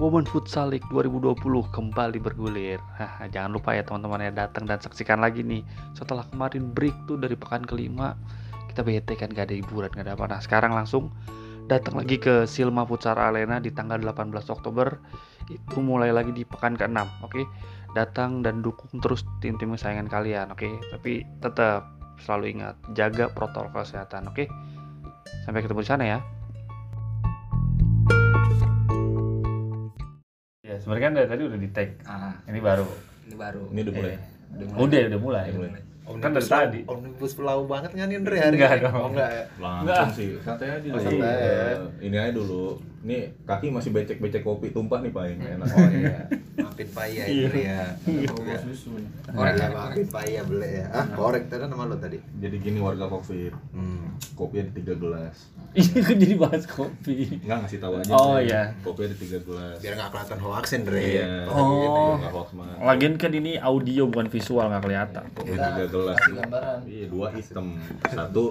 Women Futsal League 2020 kembali bergulir. Hah, jangan lupa ya teman-teman ya datang dan saksikan lagi nih. Setelah kemarin break tuh dari pekan kelima, kita bete kan gak ada hiburan, gak ada apa. Nah sekarang langsung datang lagi ke Silma Futsal Arena di tanggal 18 Oktober. Itu mulai lagi di pekan ke-6, oke? Datang dan dukung terus tim-tim kesayangan kalian, oke? Tapi tetap selalu ingat jaga protokol kesehatan, oke? Sampai ketemu di sana ya. Ya, sebenarnya kan dari tadi udah di tag. Ah, Ini baru. ini baru. Ini udah mulai. Eh, udah Udah, udah mulai. Udah mulai. Kan dari tadi. Omnibus Law banget kan Indra hari Enggak ini? dong. Oh enggak ya? Langsung sih. Santai aja. Oh, dulu. santai ya. Eh, Ini aja dulu. Nih kaki masih becek-becek kopi tumpah nih paling enak. Oh iya. Maafin Pak ya Indra ya. Korek Ya, ya, maafin Pak ya beli ya. Ah, korek tadi nama lo tadi. Jadi gini warga covid, Hmm. kopi ada tiga gelas. Ini kan jadi bahas kopi. Enggak ngasih tahu aja. Oh, iya. Kopi ada tiga gelas. Biar nggak kelihatan hoax Indra. Iya. Oh. Enggak hoax mah. Lagian kan ini audio bukan visual nggak kelihatan. Kopi tiga gelas. Iya, dua hitam, satu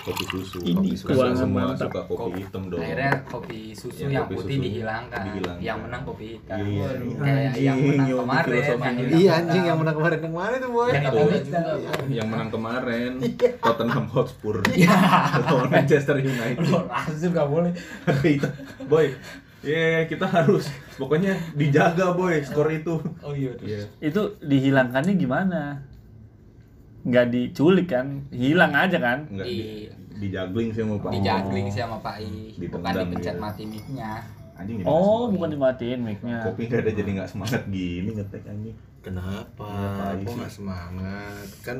kopi susu. Ini kopi susu semua mantap. suka kopi hitam dong. Akhirnya kopi susu Ya, yang kopi putih susu dihilangkan. dihilangkan. Yang menang kopi hitam. Iya. Kayak yang menang nyuruh kemarin. yang Iya anjing yang menang kemarin yang mana itu boy? Yang Tuh, hitam. yang menang kemarin Tottenham Hotspur Iya. lawan Manchester United Lo langsung gak boleh. itu boy ya kita harus pokoknya dijaga boy skor itu Oh iya. Iya. Itu dihilangkannya gimana? Nggak diculik kan? Hilang aja kan? Enggak Di- di, dijagling sih sama Pak. Di juggling sih sama Pak I. Bukan dipencet gitu. mati mic-nya. Anjing ini Oh, masih- bukan dimatiin mic-nya. Kopi nggak ada jadi nggak semangat gini ngetek anjing. Kenapa? Iya, Pak Kok nggak semangat? Kan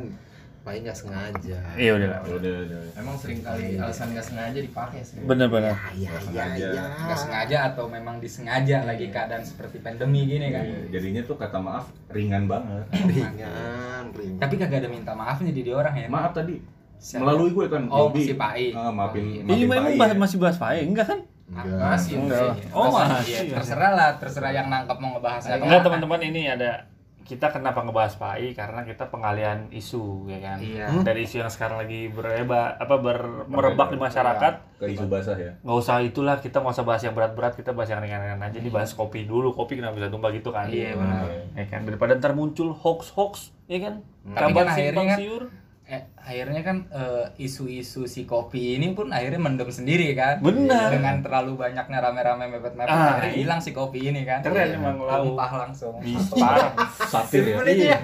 Pak I nggak sengaja. Iya udah. lah. Udah, udah, udah. Emang sering kali alasan nggak sengaja dipakai sih. Bener-bener. Iya Nggak iya sengaja. iya. Nggak sengaja atau memang disengaja lagi keadaan seperti pandemi gini kan. Iya, Jadinya tuh kata maaf ringan banget. Ringan, ringan. Tapi kagak ada minta maafnya jadi orang ya. Maaf tadi Siapa? melalui gue kan. Oh, Yobi. si Pak I. Ah, maafin. Iya. Ini maafin memang ya. masih bahas Pak Enggak kan? Enggak. Masih Enggak. masih. Oh, masih. iya, terserah lah, terserah yang nangkep mau ngebahasnya. Enggak teman-teman ini ada kita kenapa ngebahas PAI karena kita pengalian isu ya kan Iya. dari isu yang sekarang lagi bereba apa ber, merebak di masyarakat Ke isu basah ya. nggak usah itulah kita nggak usah bahas yang berat-berat kita bahas yang ringan-ringan aja dibahas kopi dulu kopi kenapa bisa tumpah gitu kan Iya, benar. ya kan daripada ntar muncul hoax hoax ya kan Tapi kabar kan akhirnya simpang kan- siur Eh, akhirnya kan eh, isu-isu si kopi ini pun akhirnya mendem sendiri kan. Benar. Dengan terlalu banyaknya rame-rame mepet-mepet Ah, akhirnya iya. hilang si kopi ini kan. Keren emang lau. Tumpah langsung. bisa parah Satir ya. iya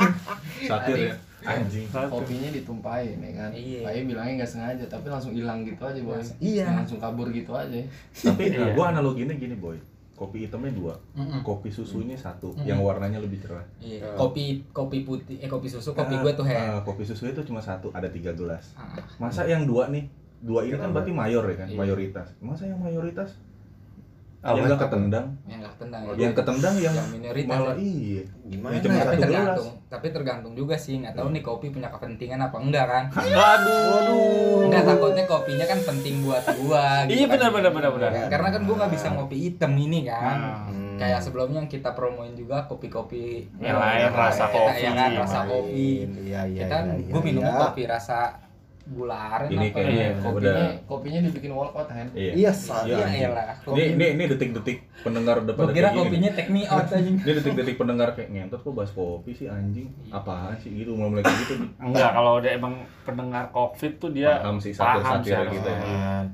Satir ya. Anjing. Kopinya ditumpahin ya kan. Iya. Pak bilangnya nggak sengaja tapi langsung hilang gitu aja boy. Iya. Langsung kabur gitu aja. Tapi Iya. nah, gua analoginya gini boy. Kopi hitamnya dua, Mm-mm. kopi susunya satu, Mm-mm. yang warnanya lebih cerah. Iya. Kopi kopi putih eh kopi susu kopi gue tuh head. ah, kopi susu itu cuma satu, ada tiga gelas. Ah, Masa yang dua nih, dua ini kan berarti mayor ya kan, Iya. mayoritas. Masa yang mayoritas Apa? yang ketendang, yang nggak tendang yang ketendang yang, yang minoritas malah ya. iya. Gimana? Yang cuma tapi satu gelas. tergantung tapi tergantung juga sih nggak tahu nih kopi punya kepentingan apa enggak kan waduh enggak takutnya kopinya kan penting buat gua gitu iya benar benar benar benar karena kan gua nggak bisa ngopi hitam ini kan Hmm. kayak sebelumnya yang kita promoin juga kopi-kopi Yang lain, rasa kita- kopi. ya kan rasa kopi Iya iya. kita kan iya, gua iya. kopi rasa gula aren Ini apa kayaknya ya? udah. Kopinya kopinya dibikin walkout kan. Iya. Iya, Iya, Iya, anjing. Ini ini ini detik-detik pendengar udah pada kira kopinya take me out aja Ini detik-detik pendengar kayak ngentot kok bahas kopi sih anjing. Apaan sih gitu mulai kayak gitu. enggak kalau dia emang pendengar covid tuh dia Paham sih paham satir-satir sih gitu ya. harusnya.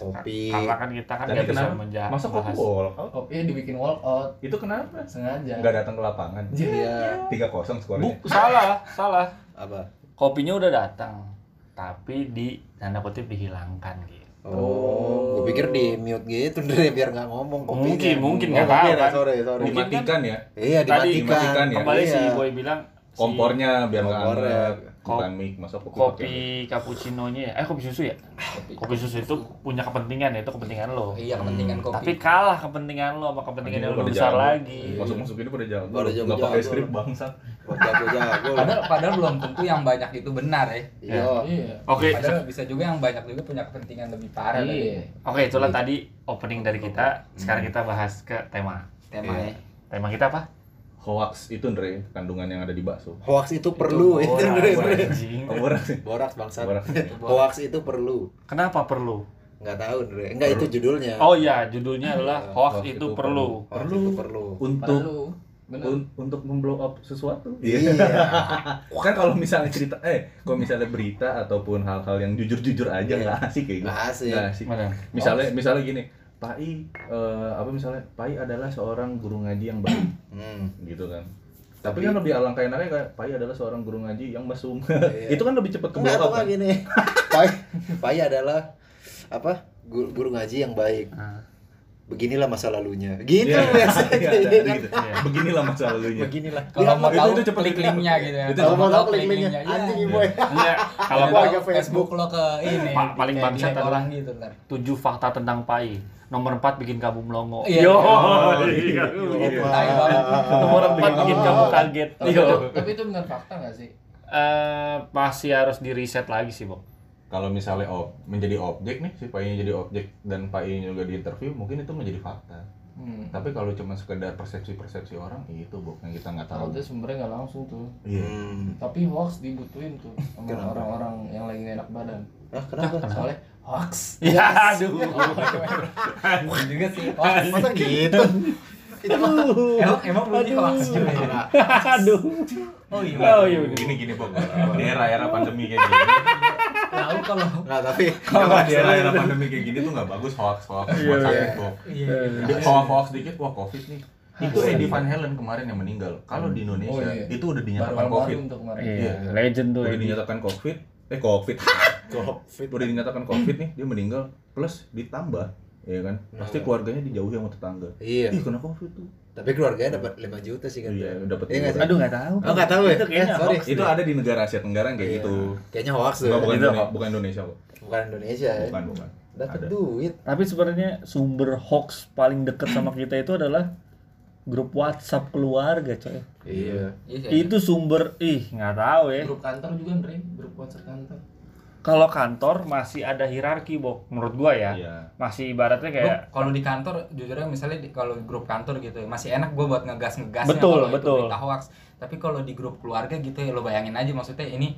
Kopi. karena kan kita kan nggak bisa kenapa? menjawab Masa kopi walkout? Kopinya dibikin walkout Itu kenapa? sengaja. Nggak datang ke lapangan. Iya. Tiga kosong skornya. Buk, salah salah Apa? kopinya udah datang tapi di tanda kutip dihilangkan gitu Oh, gue pikir di mute gitu deh biar nggak ngomong kopinya. Mungkin, mungkin, Oh, nggak tahu mungkin ya, kan. Sorry, sorry. Dimatikan ya. Iya, Tadi dimatikan. dimatikan ya? kembali Iya. si boy bilang si Kompornya biar nggak anget. Bukan mic, masa kopi, kopi cappuccino-nya ya eh kopi susu ya kopi, kopi susu itu punya kepentingan ya itu kepentingan lo iya kepentingan kopi tapi kalah kepentingan lo sama kepentingan yang lebih besar jago. lagi Masuk-masuk ini pada jago. Pada jago-jago. Nggak pakai skrip bangsat. Jago-jago. padahal padahal belum tentu yang banyak itu benar ya Iya. Iya. oke padahal bisa juga yang banyak juga punya kepentingan lebih parah Iya. oke itulah tadi opening dari kita sekarang kita bahas ke tema tema Iya. ya tema kita apa Hoax itu Andre, kandungan yang ada di bakso. Hoax itu perlu itu, Borak, Dre, Dre. anjing. Oh, borak. Borak bangsat. Borak. Hoax itu perlu. kenapa perlu Nggak tahu Dre. Enggak itu judulnya. Oh iya, judulnya adalah Iya, hoax hoax itu itu perlu. Hoax perlu. itu perlu. Untuk Perlu. Bener. un- untuk memblow up sesuatu. Iya. kan kalau misalnya cerita eh kalau misalnya berita ataupun hal-hal yang jujur-jujur aja Iya. nggak asik kayak gitu. Nggak asik. Nggak asik. Mana? Misalnya misalnya gini, Pak I eh, apa misalnya Pak I adalah seorang guru ngaji yang baik Hmm. gitu kan. Tapi kan lebih alangkah enaknya kayak Pak I adalah seorang guru ngaji yang mesum. Iya. Itu kan lebih cepat ke Enggak blow atau up. nggak kan? gini. Pai Pai adalah apa? Guru, guru ngaji yang baik. Ah. Beginilah masa lalunya. Gitu Iya, biasanya. iya, ya ada kan? gitu. Beginilah masa lalunya. Beginilah. Kalau mau itu- tahu itu cepet klik linknya gitu ya. Itu Kalau mau tahu klik linknya iya. anjing boy. Iya, kalau Warga tahu Facebook. Lo ke ini Pa- paling bangsat adalah- orang gitu ntar. tujuh fakta tentang pai. Nomor 4 bikin kamu melongo. Iya. Yo, Oh, iya. iya. Nomor 4 bikin kamu kaget. Tapi, itu benar fakta nggak sih? Eh, masih harus di reset lagi sih, Bok. Kalau misalnya ob, menjadi objek nih, si Pak I jadi objek dan Pak I juga di interview, mungkin itu menjadi fakta. Hmm. Tapi kalau cuma sekedar persepsi-persepsi orang, itu bukan yang kita nggak tahu. Kalau itu sumbernya nggak langsung tuh. Iya. Hmm. Tapi hoax dibutuhin tuh sama Kenapa? orang-orang yang lagi enak badan. Ah, kenapa? Soalnya hoax. Ya, aduh. Juga sih. Hoax. Masa gitu? Itu Emang emang bunyi hoax juga ya. Aduh. Oh iya. Oh iya. Gini gini Bang. Di era-era pandemi kayak gini. Kalau Nggak, tapi Kalau di era-era pandemi kayak gini tuh nggak bagus hoax hoax Iya, iya. itu. iya. Hoax hoax dikit wah covid nih. Itu Eddie Van Halen kemarin yang meninggal. Kalau di Indonesia Oh, iya. itu udah Baru dinyatakan covid. Iya, legend tuh. Udah dinyatakan covid. Eh covid. covid. Udah dinyatakan covid nih dia meninggal plus ditambah ya kan pasti keluarganya dijauhi sama tetangga Iya. ih kena covid tuh Tapi keluarganya dapat 5 juta sih kan. Iya, dapat Iya sih? dua. Aduh, nggak tahu. Oh, nggak tahu ya? Itu kayaknya Eh, sorry. hoax. itu ada di negara Asia Tenggara kayak Iya. gitu Kayaknya hoax tuh. Nggak, bukan, Itu Indone- hoax. bukan Indonesia kok Bukan Indonesia ya. bukan bukan Dapat Ada. duit. Tapi sebenarnya sumber hoax paling dekat sama kita itu adalah grup WhatsApp keluarga, coy. Iya. Iya. Itu sumber ih, nggak tahu ya. Grup kantor juga Andre, grup WhatsApp kantor. Kalau kantor masih ada hierarki, Bok. Menurut gua ya. iya Masih ibaratnya Gua kayak kalau di kantor jujur aja misalnya di, kalau di grup kantor gitu ya, masih enak gue buat ngegas ngegas Betul, kalau betul. itu berita hoax tapi kalau di grup keluarga gitu ya lo bayangin aja maksudnya ini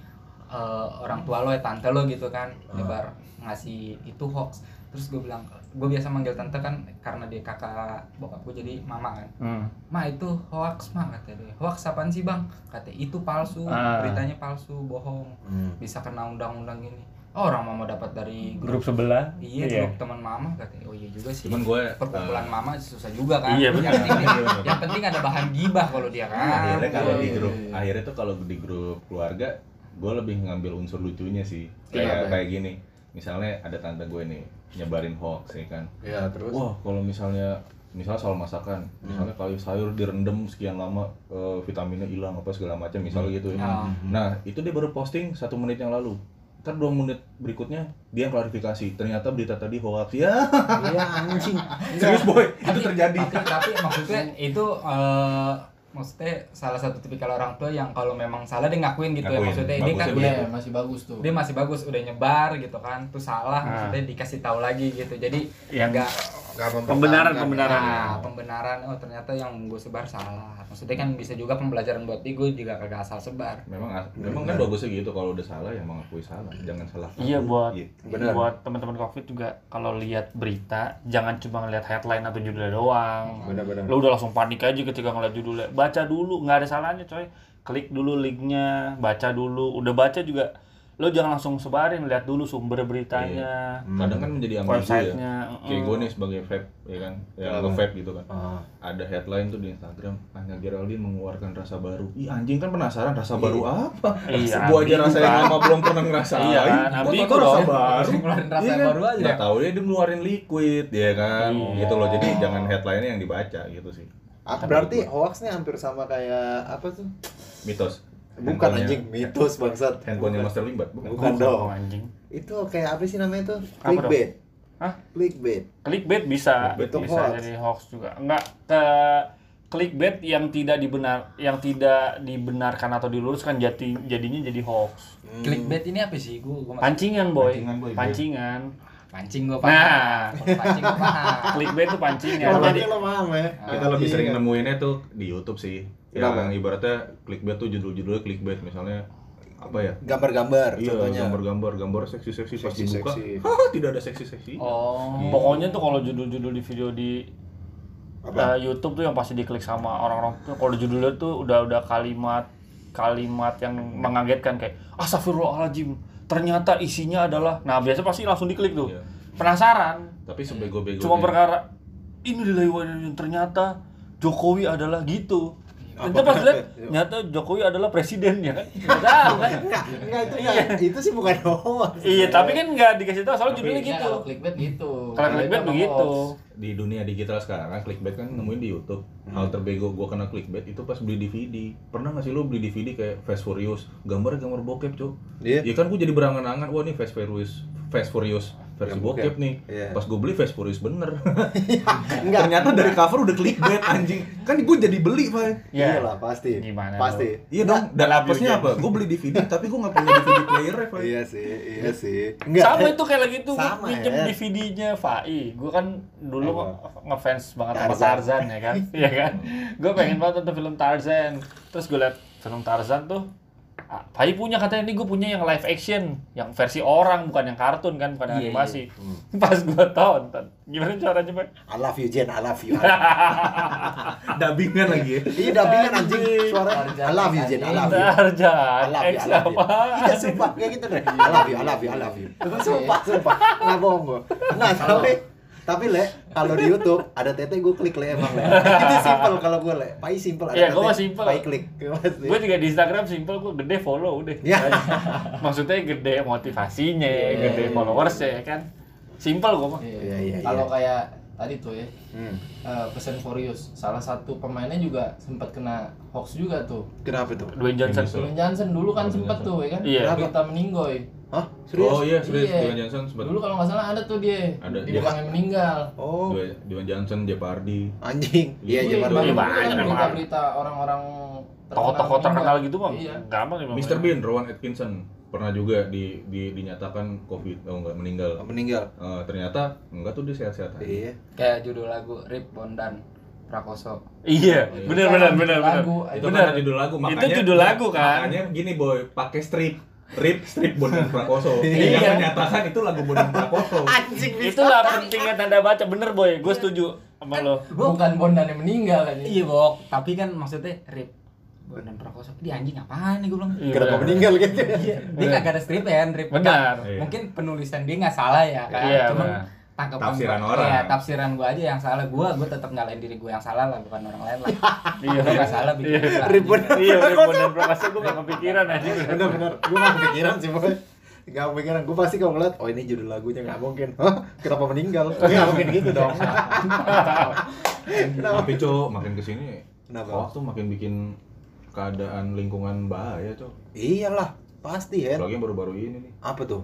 eh, orang tua lo ya tante lo gitu kan nyebar ngasih itu hoax terus gue bilang gue biasa manggil tante kan karena dia kakak bokap gue jadi mama kan hmm. ma itu hoax mah kata dia hoax apaan sih bang kata itu palsu Ah. beritanya palsu bohong Hmm. bisa kena undang-undang gini oh, orang mama dapat dari grup sebelah. Iya, grup teman mama katanya. Oh iya juga sih. cuman gue Perkumpulan mama susah juga kan. Iya, yang, penting, yang penting ada bahan gibah kalau dia kan. akhirnya kalau di Iya, grup iya, iya. akhirnya tuh kalau di grup keluarga gue lebih ngambil unsur lucunya sih Kenapa? kayak kayak gini misalnya ada tante gue nih nyebarin hoax ya kan Ya, terus. Wah, kalau misalnya misalnya soal masakan, misalnya kalau sayur direndam sekian lama eh, vitaminnya hilang apa segala macam, misalnya gitu ya. Ah. Nah, itu dia baru posting satu menit yang lalu. Ntar dua menit berikutnya dia klarifikasi. Ternyata berita tadi hoax. Ya, Iya anjing. serius boy, itu terjadi. Tapi, tapi maksudnya itu eh, maksudnya salah satu tipikal orang tua yang kalau memang salah dia ngakuin gitu ya Ngakuin. maksudnya ini kan dia Iya, masih bagus tuh. dia masih bagus udah nyebar gitu kan tuh salah Ah. maksudnya dikasih tahu lagi gitu jadi Yang enggak Nggak Pembenaran, pembenaran. Nah, pembenaran oh ternyata yang gue sebar salah. Maksudnya kan bisa juga pembelajaran buat gue juga kagak asal sebar. Memang memang kan bagusnya gitu kalau udah salah ya mengakui salah, jangan salah. Iya buat Iya. Benar. buat teman-teman covid juga kalau lihat berita jangan cuma ngeliat headline atau judulnya doang. Benar-benar. Lo udah langsung panik aja ketika ngeliat judulnya. Baca dulu, nggak ada salahnya coy. Klik dulu linknya, baca dulu. Udah baca juga, lo jangan langsung sebarin, lihat dulu sumber beritanya, Kadang kan menjadi ambigu ya. websitenya. Kayak mm. gue nih sebagai vape, ya kan, yang Kenapa? nge-vape gitu kan. Ah. ada headline tuh di Instagram Anya Geraldine mengeluarkan rasa baru. Ih anjing kan penasaran rasa Iya. baru apa? Iya, gua aja yang kan. lama belum pernah ngerasain. Iya kan, ambigu tahu rasa dong. baru. Ngeluarin rasa Iya kan? baru aja. Nggak tahu dia dia ngeluarin liquid, ya kan? Iya. Gitu loh. Jadi jangan headline-nya yang dibaca gitu sih. Ah, berarti hoaxnya hampir sama kayak apa tuh? Mitos. Bukan anjing, mitos bangsat. Handphonenya Master Limbat, bukan? Bukan Oh, dong. anjing. Itu kayak apa sih namanya tuh? Apa dong? Clickbait. Hah? Clickbait. Clickbait bisa, Clickbait itu bisa hoax. jadi hoax juga. Enggak ke clickbait yang tidak dibenar yang tidak dibenarkan atau diluruskan jadi jadinya jadi hoax. Hmm. Clickbait ini apa sih? Gue gue Pancingan, boy. Pancingan, boy. Pancingan. pancing gue Nah. paham. Kalau pancing gue paham. Clickbait itu pancingan. Kalau Jadi lo paham ya. Kita lebih Iya. sering nemuinnya tuh di YouTube sih. Kenapa? Yang ibaratnya clickbait tuh judul-judulnya clickbait misalnya apa ya Gambar-gambar iya contohnya. gambar-gambar gambar seksi-seksi pas dibuka Seksi-seksi. Haha, tidak ada seksi-seksi Oh. Iya. Pokoknya tuh kalau judul-judul di video di Apa? eh, YouTube tuh yang pasti diklik sama orang-orang tuh kalau judulnya tuh udah udah kalimat kalimat yang mengagetkan kayak astagfirullahaladzim ternyata isinya adalah nah biasa pasti langsung diklik tuh Iya. penasaran tapi sebego-bego cuma perkara ini dilewati ternyata Jokowi adalah gitu Apa? pas lihat nyata Jokowi adalah presiden ya kan? Nggak tahu kan Enggak, enggak itu enggak. Itu sih bukan hoax. iya tapi kan nggak dikasih tahu soalnya judulnya ya, gitu. Kalau clickbait gitu. kalau clickbait begitu. di dunia digital sekarang clickbait kan nemuin di YouTube. Hal terbego gua kena clickbait itu pas beli DVD pernah nggak sih lo beli DVD kayak Fast Furious? Gambarnya gambar bokep cok Iya. ya kan gua jadi berangan-angan wah ini Fast Furious Fast Furious versi Yang bokep bokep. nih Iya. pas gua beli Fast Furious bener Enggak. ternyata dari cover udah clickbait anjing kan gua jadi beli pak ya Iyalah pasti. Gimana Pasti. iya dong dan apesnya apa gua beli DVD tapi gua nggak punya DVD player pak Iya sih, iya sih. Enggak. sama itu kayak lagi tuh minjem ya. DVD-nya Fai gue kan dulu ngefans banget sama Tarzan. Tarzan ya kan iya kan gue pengen banget nonton film Tarzan terus gue liat film Tarzan tuh ah, Fai punya katanya ini gue punya yang live action yang versi orang bukan yang kartun kan bukan yang Iya, animasi pas gue tonton gimana caranya pak I love you Jen, I love you. dubbingan lagi ya Iya dubbingan anjing suara I love you Jen, I love you. Tarzan I love you, I love you. apa Iya sumpah, kayak gitu deh. I love you, I love you, I love you. Sumpah, sumpah. Nggak bohong gua. Nah, tapi tapi le, kalau di YouTube ada tete gue klik le emang le. Itu simple kalau gue le. Pai simple ada. Iya, gua tete, mah simple. Pai klik. Gue juga di Instagram simple gue gede follow udah Ya. maksudnya gede motivasinya Iya, gede iya, followersnya ya kan simple gue mah Iya, Iya, iya, Kalau iya. kayak tadi tuh ya, Hmm. eh, Pesan Furious, salah satu pemainnya juga sempat kena hoax juga tuh. Kenapa tuh? Dwayne Johnson. Dwayne Johnson dulu kan sempat tuh ya kan, Iya. berita meninggoy. Hah? Serius? oh iya serius Iya. Dwayne Johnson sempat Dulu kalau nggak salah ada tuh dia, Ada, di dia. belakangnya meninggal. Oh, Dwayne Johnson Jeopardy anjing. Iya, Iya, iya, banyak berita-berita orang-orang tokoh-tokoh terkenal gitu mah Iya. gampang emang Mr. Bean Rowan Atkinson pernah juga di, di dinyatakan covid oh enggak meninggal Meninggal. Eh, ternyata enggak tuh dia sehat-sehat aja Iya. kayak judul lagu Rip Bondan Prakoso iya bener bener bener bener Lagu, itu bener kan judul lagu Itu makanya judul lagu, kan? makanya gini boy pakai strip rip strip Bondan Prakoso. Iya. yang menyatakan itu lagu Bondan Prakoso. Anjing itulah pentingnya tanda baca. Bener boy. Gue setuju sama lo. Bukan Bondan yang meninggal kan. iya bok. Tapi kan maksudnya Rip Bondan Prakoso. Dia anjing apaan nih gue bilang? Iya, Kenapa meninggal gitu? Iya, dia kagak ada strip ya Rip? Benar. Iya. mungkin penulisan dia nggak salah ya kan? Iya, cuman benar. tangkapan Tafsiran gua- orang. iya, tafsiran gua aja yang salah gua gua tetap nyalain diri gua yang salah lah bukan orang lain lah iya Gua nggak salah bikin Iya. gua. Ribut. iya bener Prakoso gue gak kepikiran aja Bener-bener. Gue gak kepikiran sih, boy. Gak kepikiran. Gue pasti kalau ngeliat, oh ini judul lagunya gak mungkin. Hah? Kenapa meninggal? Gak mungkin gitu dong. Tapi cok makin ke sini Kenapa? hoax tuh makin bikin keadaan lingkungan bahaya cok Iyalah, pasti ya. apalagi yang baru-baru ini nih Apa tuh?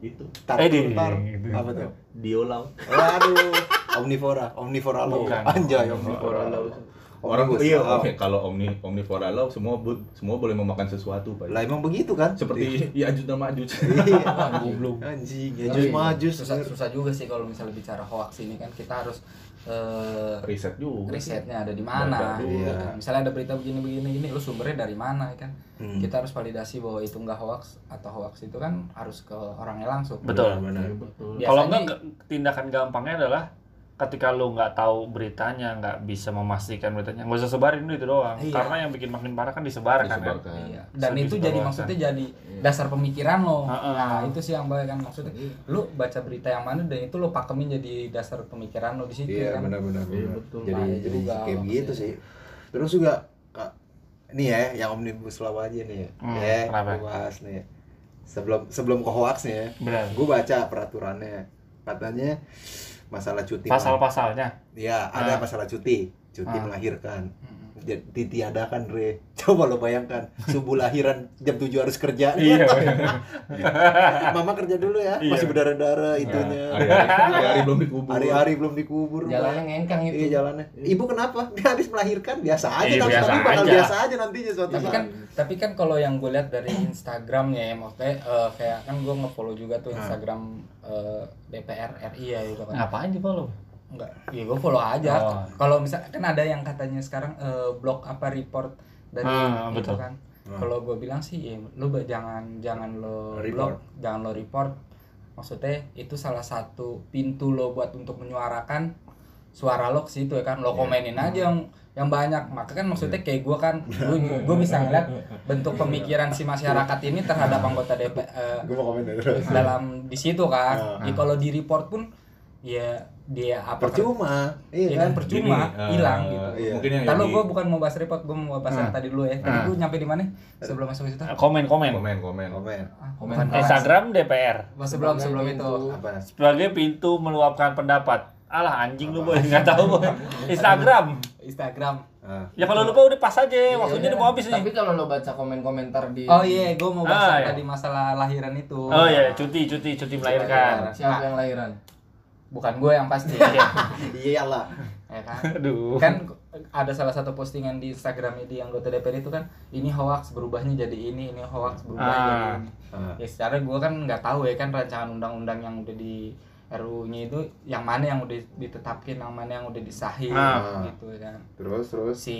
Itu Tar, Eh, di- tar. gitu. Apa tuh? diolau Waduh, omnivora, omnivora lo. Anjay, omnivora lo. orang Omnibus iya oke kalau omni omnivora law semua bu- semua boleh memakan sesuatu pak Lah emang begitu kan? seperti ya ajut nama ajut Iya. goblok Anjing, ya jus majus. susah susah juga sih kalau misalnya bicara hoax ini kan kita harus eh, riset juga risetnya ada di mana gitu kan. misalnya ada berita begini begini gini lu sumbernya dari mana ya kan Hmm. kita harus validasi bahwa itu enggak hoax atau hoax itu kan harus ke orangnya langsung betul Benar. Betul. Kalau enggak tindakan gampangnya adalah ketika lu nggak tahu beritanya nggak bisa memastikan beritanya nggak usah sebarin itu doang Iya. karena yang bikin makin parah kan disebarkan kan Disebarkan. Iya. Dan Sedih itu jadi maksudnya jadi dasar pemikiran lo. Heeh. Nah, itu sih yang bahaya kan maksudnya. Lu baca berita yang mana dan itu lo pakemin jadi dasar pemikiran lo di situ Iya, kan. benar-benar. Iya, benar. betul. Jadi Bahaya jadi juga kayak hoax ya. sih. Terus juga Kak, ini ya yang omnibus law aja nih ya. Hmm, ya, bahas nih. Sebelum sebelum ke hoaxnya ya. benar Gue baca peraturannya. Katanya masalah cuti. pasal-pasalnya Iya, ada Ah. masalah cuti. Cuti Ah. melahirkan. Mm-mm. Ditiadakan, Re. Coba lo bayangkan, subuh lahiran jam 7 harus kerja. iya Mama kerja dulu ya, Iya. masih berdarah-darah itunya. hari-hari belum dikubur Hari-hari belum dikubur. Jalannya ngengkang itu. Iya jalannya. Ibu kenapa? Dia habis melahirkan biasa aja Iya, tapi biasa tapi bakal aja. biasa aja nantinya suatu Tapi kan tapi kan kalau yang gue lihat dari Instagramnya ya maksudnya eh, kayak kan gue ngefollow juga tuh Ah. Instagram eh, DPR RI ya gitu kan. ngapain sih lo Enggak, ya gue follow aja. Oh. Kalau misal kan ada yang katanya sekarang eh, blog apa report dari Ah, itu betul. kan. kalau gue bilang sih ya, ba- jangan jangan lo Report. blok jangan lo report maksudnya itu salah satu pintu lo buat untuk menyuarakan suara lo ke situ ya kan lo komenin aja yang yang banyak maka kan maksudnya kayak gue kan gue bisa ngeliat bentuk pemikiran si masyarakat ini terhadap anggota DPR komen terus. dalam di situ kan Ah. Ya, kalau di report pun ya dia apa Percuma. Iya Iya kan? kan percuma eh, hilang gitu Iya. Mungkin yang Kalau Yogi- gue bukan mau bahas report, gue mau bahas yang Ah. tadi dulu ya. Tadi Ah. gue nyampe di mana? Sebelum masuk ke situ. Komen komen. komen komen. Komen. Ah, Komen. bahas. Instagram DPR sebelum sebelum itu. Apa? sebagai pintu meluapkan pendapat. Alah anjing lu boy nggak tahu boy. Instagram. Instagram. Ah. Ya kalau lupa udah pas aja, waktunya udah mau habis nih. Tapi kalau lo baca komen-komentar di Oh iya, gue mau bahas Ah, iya. tadi masalah lahiran itu. Oh iya, cuti cuti cuti melahirkan. siapa yang lahiran? Bukan gue yang pasti. Iyalah. ya kan? Aduh. Kan ada salah satu postingan di Instagram di anggota DPR itu kan ini hoax berubahnya jadi ini, ini hoax berubahnya Ah. jadi ini. Ah. Ya secara gue kan nggak tahu ya kan rancangan undang-undang yang udah di RU-nya itu yang mana yang udah ditetapkan, yang mana yang udah disahin Ah. gitu kan. Terus terus. si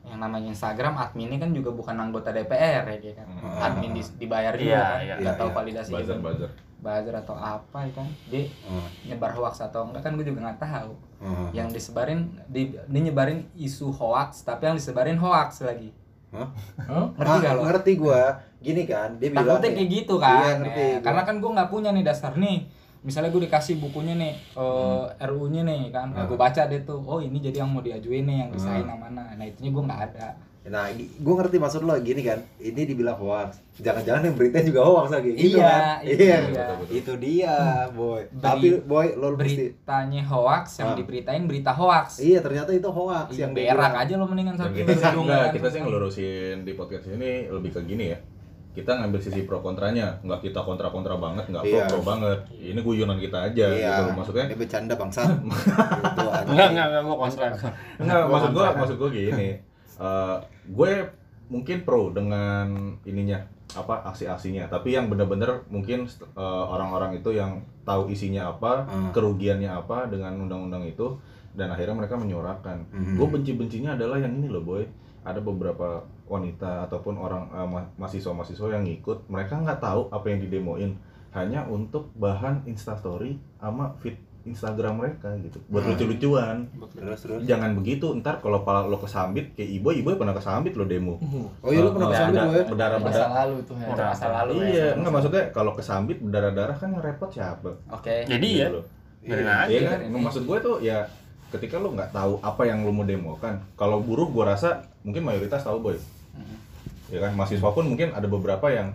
yang namanya Instagram adminnya kan juga bukan anggota DPR ya kan Hmm. admin di- dibayar juga Iya, kan iya, nggak iya, tahu iya. validasi Buzzer itu buzzer. Buzzer atau apa ya kan dia Ah. nyebar hoax atau enggak kan gue juga nggak tahu Ah. yang disebarin di, dia nyebarin isu hoax tapi yang disebarin hoax lagi Hah? Hah? ngerti Ah, gak lo ngerti gua. Gini kan, dia bilang takutnya kayak gitu kan Iya, ngerti Eh, gua. karena kan gue nggak punya nih dasar nih misalnya gue dikasih bukunya nih eh, RU-nya nih kan Hmm. gue baca deh tuh oh ini jadi yang mau diajuin nih yang disahin Hmm. mana nah itunya gue nggak ada Nah, gua ngerti maksud lo gini kan. Ini dibilang hoax. Jangan-jangan yang berita juga hoax lagi. Gitu Iya, kan? itu Iya. dia. Itu dia, boy. Beri- Tapi boy, lo mesti beritanya hoax yang Ah. diberitain berita hoax Iya, ternyata itu hoax yang yang berak aja lo mendingan satu kita sih gedung enggak, kan. kita sih ngelurusin di podcast ini lebih ke gini ya. Kita ngambil sisi pro kontranya, nggak kita kontra kontra banget, nggak pro Iya. pro banget. Ini guyonan kita aja Iya. gitu. Maksudnya Dia bercanda bangsa. gitu aja. Enggak enggak enggak gua kontra. Enggak, Gua maksud gua kontra. maksud gua gini. Eh, gue mungkin pro dengan ininya apa aksi-aksinya, tapi yang bener-bener mungkin eh, orang-orang itu yang tahu isinya apa, Hmm. kerugiannya apa dengan undang-undang itu dan akhirnya mereka menyuarakan. Mhm. Gue benci-bencinya adalah yang ini loh, boy. Ada beberapa wanita ataupun orang ma- mahasiswa-mahasiswa yang ngikut, mereka nggak tahu apa yang didemoin hanya untuk bahan instastory sama feed Instagram mereka gitu buat Hmm. lucu-lucuan Terus terus. jangan begitu ntar kalau pala lo kesambit kayak ibu ibu pernah kesambit lo demo Oh iya lu pernah kesambit lo ya? berdarah Masa berdarah lalu tuh ya. Masa lalu ya. iya enggak maksudnya kalau kesambit berdarah darah kan yang repot siapa oke Jadi ya, Gitu biarin Iya. aja. Iya kan? Ini. Maksud gue tuh ya ketika lo nggak tahu apa yang lo mau demokan. Kalau buruh gue rasa mungkin mayoritas tahu boy. Ya kan mahasiswa pun mungkin ada beberapa yang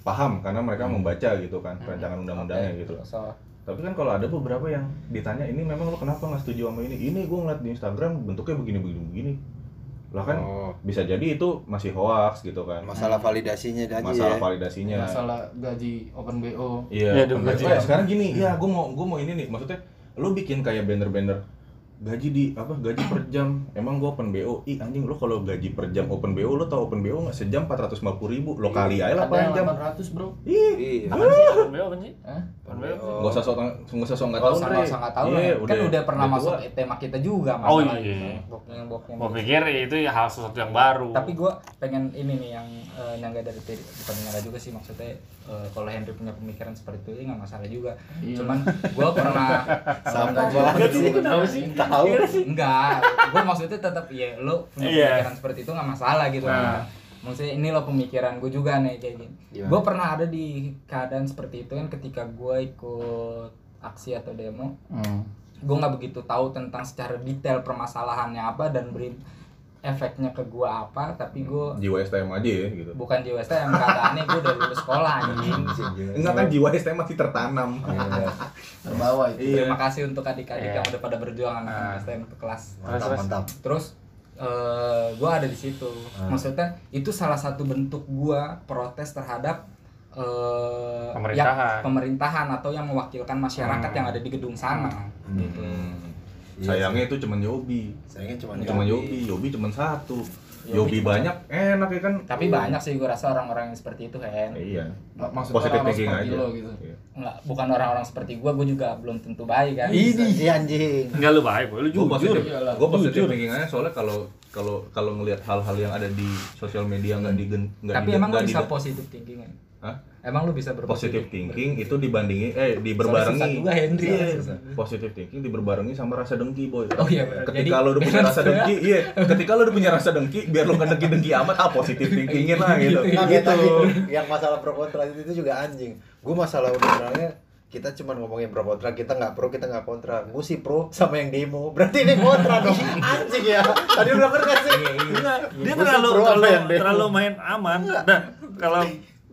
paham karena mereka membaca gitu kan rancangan undang-undangnya Oke, gitu. so, Tapi kan kalau ada beberapa yang ditanya ini memang lo kenapa nggak setuju sama ini? Ini gue ngeliat di Instagram bentuknya begini begini begini. Lah kan Oh, bisa jadi itu masih hoax gitu kan. masalah validasinya aja Masalah ya. validasinya. Masalah gaji open BO. Iya. Iya, dong, Oke, gaji. eh, sekarang gini, ya gue mau gue mau ini nih, maksudnya lu bikin kayak banner-banner gaji di apa gaji per jam emang gue open BO ih anjing lu kalau gaji per jam open BO lu tau open BO nggak sejam 450 ribu lo kali aja lah yang jam 800 bro. ih Iya. Apa sih? Akun BO apa sih? Akun BO. nggak usah sok nggak usah sok nggak Gak tahu nggak usah nggak tahu Iya, kan udah pernah udah masuk tema kita juga Oh, masalah iya. boknya boknya Gua pikir itu ya hal sesuatu yang baru. tapi gue pengen ini nih yang eh, nyangga dari tadi bukan nyangga juga sih maksudnya eh, kalau Henry punya pemikiran seperti itu ya nggak masalah juga Iya. cuman gue pernah Sama open sih. Tahu. Tahu. enggak gue maksudnya tetap ya lo punya Iya. pemikiran seperti itu nggak masalah gitu Nah. kan maksudnya ini lo pemikiran gue juga nih kayak gini Gimana? gue pernah ada di keadaan seperti itu kan ketika gue ikut aksi atau demo Hmm. gue nggak begitu tahu tentang secara detail permasalahannya apa dan beri efeknya ke gue apa tapi gue jiwa STM aja ya gitu bukan jiwa STM keadaannya gue udah lulus sekolah anjing enggak kan jiwa STM masih tertanam Terbawa itu. Iya. terima kasih untuk adik-adik Iya. yang udah pada berjuang anak Ah. STM ke kelas Mantap, mantap. terus eh gue ada di situ Ah. maksudnya itu salah satu bentuk gue protes terhadap eh Pemerintahan. yang- pemerintahan atau yang mewakilkan masyarakat Hmm. yang ada di gedung sana Hmm. gitu Iya sayangnya itu cuman Yobi. Sayangnya cuma cuma Yobi. Yobi. Cuma satu. Yobi Yobi banyak enak ya kan? Tapi banyak sih gue rasa orang-orang yang seperti itu Hen. Iya. Mak- Maksud positif orang thinking aja. lo gitu. Iya. Nggak, bukan orang-orang seperti gue gue juga belum tentu baik kan? Ini anjing. Enggak lu baik, lu gue positif gue positif thinking aja. Soalnya kalau kalau kalau ngelihat hal-hal yang ada di sosial media nggak digen nggak Tapi emang nggak bisa positive thinking kan? Hah? Emang lu bisa berpositif thinking itu dibandingi eh diberbarengi juga, Henry, Iya, susah. positive thinking diberbarengi sama rasa dengki boy Oh iya, ketika Jadi, lo udah punya rasa dengki iya ketika lo udah punya rasa dengki biar lo nggak dengki dengki amat ah positive thinkingin lah gitu Gitu, Nah, gitu tadi yang masalah pro kontra itu juga anjing. Gue masalah udah sebenarnya kita cuma ngomongin pro kontra, kita nggak pro, kita nggak kontra. Gue sih pro sama yang demo. Berarti ini kontra dong. Anjing ya. Tadi udah ngerti sih? Enggak, dia Gua terlalu terlalu, terlalu main aman. Nah, kalau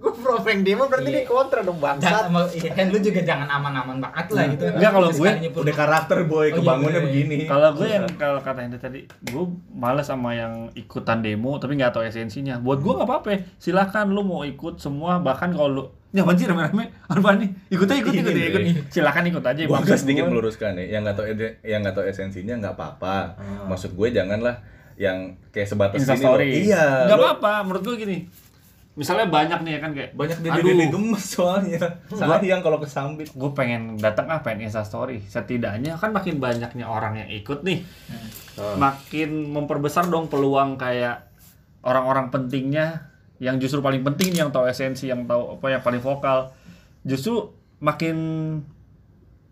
Gue pro sama yang demo berarti Iya. ini kontra dong bangsat. Jangan, mau- iya, kan lu juga jangan aman-aman banget lah gitu. Enggak, kalau gue udah karakter boy Oh, iya, kebangunnya bener. begini kalau gue yang kalau kata Henry tadi, gue males sama yang ikutan demo tapi nggak tahu esensinya. Buat gue nggak apa-apa. Silakan lu mau ikut semua bahkan kalau lu Ya banjir rame-rame, apa nih? Ikut aja, ikut, ikut, Iya, ikut. iya. Silakan ikut aja. Gua agak sedikit meluruskan ya, yang nggak tahu ede- yang nggak tahu esensinya nggak apa-apa. Ah. Maksud gue janganlah yang kayak sebatas Insta ini. Iya. Nggak apa-apa, menurut gue gini. Misalnya banyak nih ya kan kayak Banyak Aduh. dede gemes soalnya. Sayang kalau kesambit. gue pengen datang ah pengen insta story setidaknya kan makin banyaknya orang yang ikut nih Ah. makin memperbesar dong peluang kayak orang-orang pentingnya yang justru paling penting yang tahu esensi yang tahu apa yang paling vokal justru makin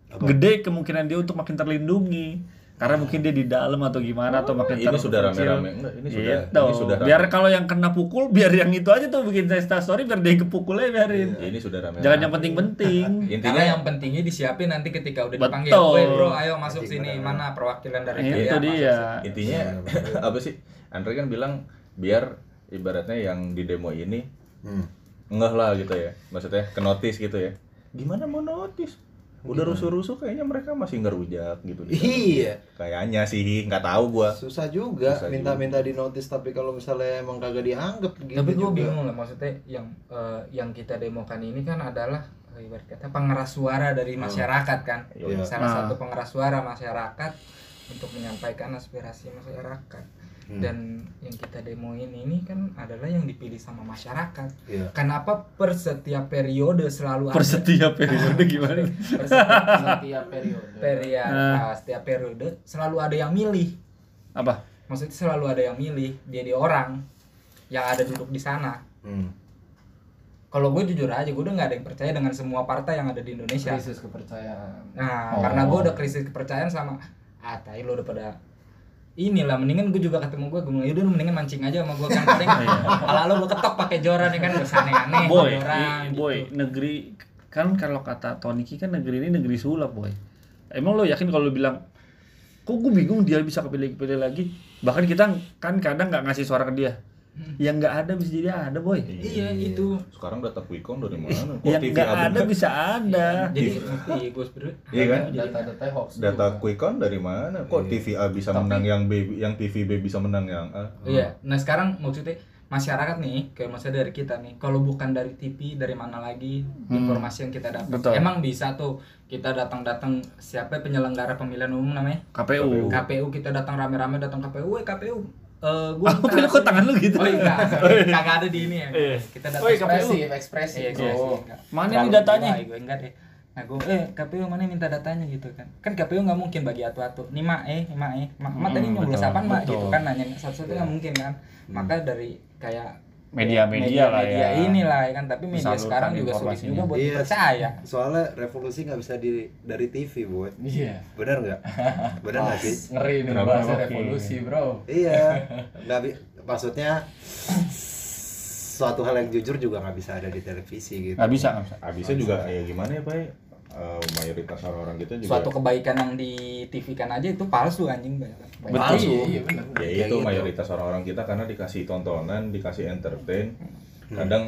Apa? gede kemungkinan dia untuk makin terlindungi karena mungkin dia di dalam atau gimana atau makin Ini sudah rame-rame. Enggak, ini sudah Gitu. ini sudah rame. biar kalau yang kena pukul biar yang itu aja tuh bikin insta story biar dia kepukul aja biarin ini sudah rame. jangan yang penting-penting Intinya Karena yang pentingnya disiapin nanti ketika udah Betul. dipanggil, "Woi bro, ayo masuk Anjing, sini. Mana perwakilan dari itu kalian?" dia intinya apa sih? Andre kan bilang biar ibaratnya yang di demo ini Hmm. ngeh lah gitu ya. Maksudnya ke notice gitu ya. Gimana mau notice? Udah rusuh-rusuh kayaknya mereka masih ngerujak gitu. Iya. Kayaknya sih, nggak tahu gua. Susah juga minta-minta di notice tapi kalau misalnya emang kagak dianggap gitu Tapi gue juga. bingung lah maksudnya yang eh, yang kita demokan ini kan adalah eh, ibarat kata pengeras suara dari masyarakat kan. Iya. Salah Nah. satu pengeras suara masyarakat untuk menyampaikan aspirasi masyarakat. Hmm. Dan yang kita demoin ini kan adalah yang dipilih sama masyarakat. Iya. Kenapa per setiap periode selalu per ada setiap periode gimana per setiap setiap periode periode Nah. ah, setiap periode selalu ada yang milih. apa Maksudnya selalu ada yang milih jadi orang yang ada duduk di sana. Hmm. Kalau gue jujur aja, gue udah nggak ada yang percaya dengan semua partai yang ada di Indonesia. krisis kepercayaan Nah, Oh. karena gue udah krisis kepercayaan sama ah, tai lo udah pada inilah mendingan gue juga ketemu gue gue bilang yaudah lu mendingan mancing aja sama gue kan paling pala lo gue ketok pakai joran ya kan? Gak usah aneh-aneh boy joran i- boy negeri kan kalau kata Tony Ki kan negeri ini negeri sulap boy. Emang lo yakin kalau lo bilang kok gue bingung dia bisa kepilih kepilih lagi? Bahkan kita kan kadang nggak ngasih suara ke dia yang nggak ada bisa jadi ada boy. Iya itu. Sekarang data Quick Count dari mana? Kok yang TV nggak ada bisa ada. Jadi sebenernya Iya kan? data-data hoax Data Count dari mana? Kok Iya. TV A bisa Tapi- menang yang B, yang TV B bisa menang yang A? iya. Nah sekarang maksudnya masyarakat nih kayak maksudnya dari kita nih kalau bukan dari TV dari mana lagi informasi yang kita dapat? Betul. emang bisa tuh kita datang-datang siapa penyelenggara pemilihan umum namanya? KPU KPU kita datang rame-rame datang KPU, woi KPU, eh gue Aku pilih kok tangan lu gitu Oh iya, kagak ada di ini ya. Iya. Kita datang Oh iya, ekspresi ekspresi Iya, ekspresi, enggak. Mana nih datanya? gila, Gue enggak deh. Nah gue, eh KPU mana minta datanya gitu kan? Kan KPU nggak mungkin bagi atu-atu. Nih mak, eh, mak, eh, mak, mak tadi Hmm, nyoblos apaan mak gitu kan nanya satu-satu Iya. nggak mungkin kan? Maka dari kayak media-media lah media ya inilah ya kan, tapi media Salurkan sekarang juga sulit juga buat Iya. dipercaya. Soalnya revolusi nggak bisa di dari TV, boy. iya Benar nggak? Benar nggak sih? ngeri nih bahasa revolusi bro Iya. Nggak maksudnya suatu hal yang jujur juga nggak bisa ada di televisi gitu. nggak bisa nggak bisa Habisnya juga ya gimana ya Pak? Ya? Eh, mayoritas orang-orang kita juga Suatu kebaikan yang di TV kan aja itu palsu anjing banyak. Betul. Palsu. iya benar ya Kayak itu gitu. mayoritas orang-orang kita karena dikasih tontonan, dikasih entertain, Hmm. kadang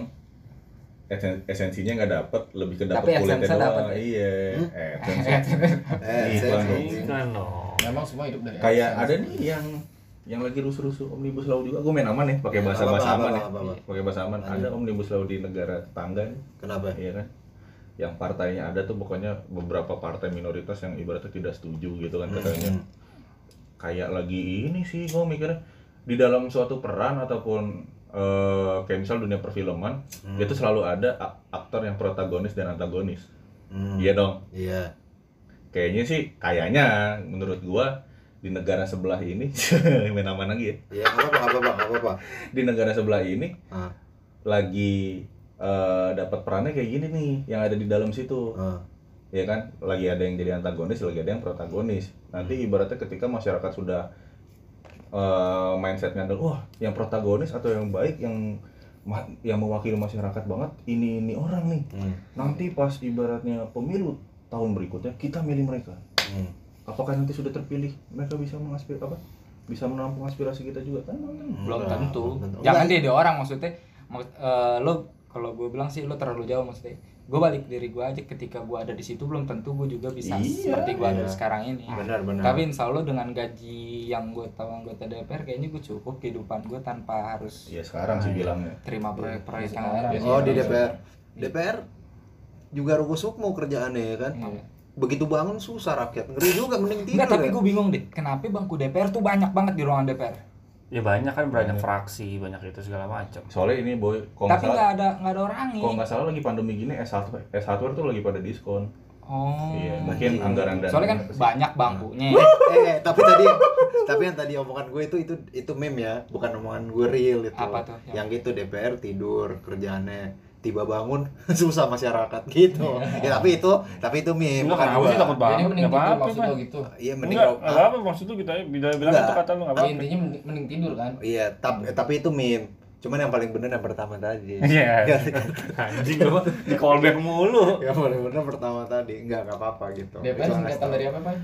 esen- esensinya nggak dapet, lebih ke dapet Tapi kulitnya doang. dapet ya? Iya, Hmm? Eh, Iklan dong. Memang semua hidup dari Kayak ada nih yang yang lagi rusuh-rusuh omnibus law juga. Gue main aman ya, pakai Ya, bahasa apa-apa, bahasa aman ya, pakai bahasa aman. Ada omnibus law di negara tetangga nih, Kenapa? iya kan? Yang partainya ada tuh pokoknya beberapa partai minoritas yang ibaratnya tidak setuju gitu kan katanya. Hmm. Kayak lagi ini sih gue mikirnya di dalam suatu peran ataupun eh, kayak misal dunia perfilman Hmm. itu selalu ada ak- aktor yang protagonis dan antagonis. Hmm. Iya dong. Iya. Kayaknya sih kayaknya menurut gua di negara sebelah ini main aman lagi ya Iya, nggak apa-apa, nggak apa-apa. di negara sebelah ini Ah. lagi eh, dapat perannya kayak gini nih yang ada di dalam situ. Ah. ya kan? Lagi ada yang jadi antagonis lagi ada yang protagonis. Nanti ibaratnya ketika masyarakat sudah eh, mindsetnya adalah wah yang protagonis atau yang baik yang ma- yang mewakili masyarakat banget ini ini orang nih. Hmm. nanti pas ibaratnya pemilu tahun berikutnya kita milih mereka. Hmm. apakah nanti sudah terpilih mereka bisa mengaspir apa? Bisa menampung aspirasi kita juga? Kan belum tentu. Jangan dia orang maksudnya. Mak- eh, lo kalau gue bilang sih lo terlalu jauh maksudnya gue balik diri gue aja ketika gue ada di situ belum tentu gue juga bisa Iya, seperti gue ada iya. sekarang ini Benar, benar. tapi insya Allah dengan gaji yang gue tahu anggota DPR kayaknya gue cukup kehidupan gue tanpa harus ya sekarang sih bilangnya terima proyek-proyek yang Sekarang. ada. Oh, di Iya. DPR. DPR juga ruko sukmo kerjaannya ya kan. Iya. Begitu bangun susah rakyat. Ngeri juga mending tidur. Enggak, tapi ya. gue bingung deh, kenapa bangku DPR tuh banyak banget di ruangan DPR? Ya banyak kan banyak Banyak. fraksi, banyak itu segala macam. soalnya ini boy kalau Tapi nggak ada nggak ada orangnya. kalau nggak salah lagi pandemi gini S1 S1 tuh lagi pada diskon Oh. iya mungkin anggaran dan Soalnya kan banyak bangkunya. eh, eh, tapi tadi tapi yang tadi omongan gue itu itu itu meme ya, bukan omongan gue real itu. Apa tuh? Yang gitu DPR tidur kerjaannya tiba bangun susah masyarakat gitu. ya tapi itu tapi itu meme Enggak bukan kenapa sih takut Jadi banget, mending enggak tidur apa-apa. maksud gitu. Iya mending Enggak, ro- enggak apa maksud lu kita bilang bilang Enggak. itu kata lu enggak Ya, apa-apa. intinya mending, mending tidur kan. Iya, tapi tapi itu meme. Cuman yang paling bener yang pertama tadi. Iya. Anjing lu di callback mulu. yang paling bener pertama tadi. Enggak, enggak apa-apa gitu. Itu singkatan dari apa, Pak?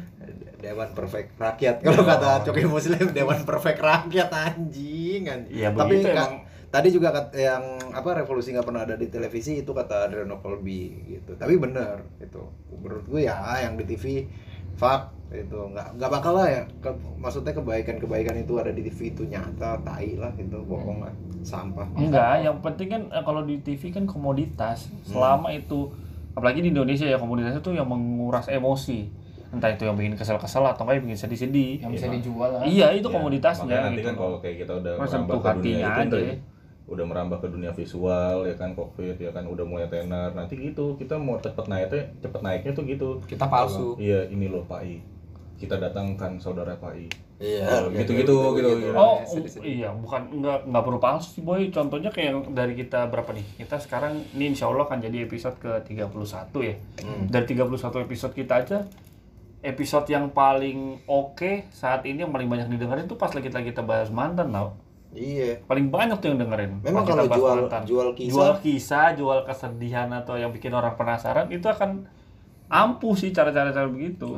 Dewan Perfect Rakyat. Kalau kata Coki Muslim, Dewan Perfect Rakyat anjing. anjing. Iya Tapi emang. Tadi juga kat- yang apa revolusi nggak pernah ada di televisi itu kata Adriano Colby gitu. Tapi bener itu. Menurut gue ya yang di TV fak itu nggak nggak bakal lah ya Ke- maksudnya kebaikan-kebaikan itu ada di TV itu nyata tai lah gitu bohong lah sampah Enggak, yang penting kan eh, kalau di TV kan komoditas. Selama itu apalagi di Indonesia ya komoditas itu yang menguras emosi. Entah itu yang bikin kesel-kesel atau enggak yang bikin sedih-sedih. Yang bisa Iya, dijual kan. Iya, itu Ya, komoditasnya nanti gitu. kan kalau kayak kita udah merambah ke dunia hatinya itu aja. Udah, merambah ke dunia visual ya kan cockpit ya kan udah mulai tenar nanti gitu kita mau cepet naiknya cepet naiknya tuh gitu Kita palsu. iya ini loh Pak I kita datangkan saudara Pak I iya Oh, gitu-gitu, gitu, gitu. Oh, iya, bukan enggak enggak perlu palsu sih, boy. Contohnya kayak yang dari kita berapa nih? Kita sekarang ini insya Allah kan jadi episode ke 31 ya. Hmm. Dari 31 episode kita aja episode yang paling oke saat ini yang paling banyak didengerin tuh pas lagi kita bahas mantan tau. Iya Paling banyak tuh yang dengerin. Memang kalau jual mantan. jual kisah jual kisah, jual kesedihan atau yang bikin orang penasaran itu akan ampuh sih cara-cara cara begitu.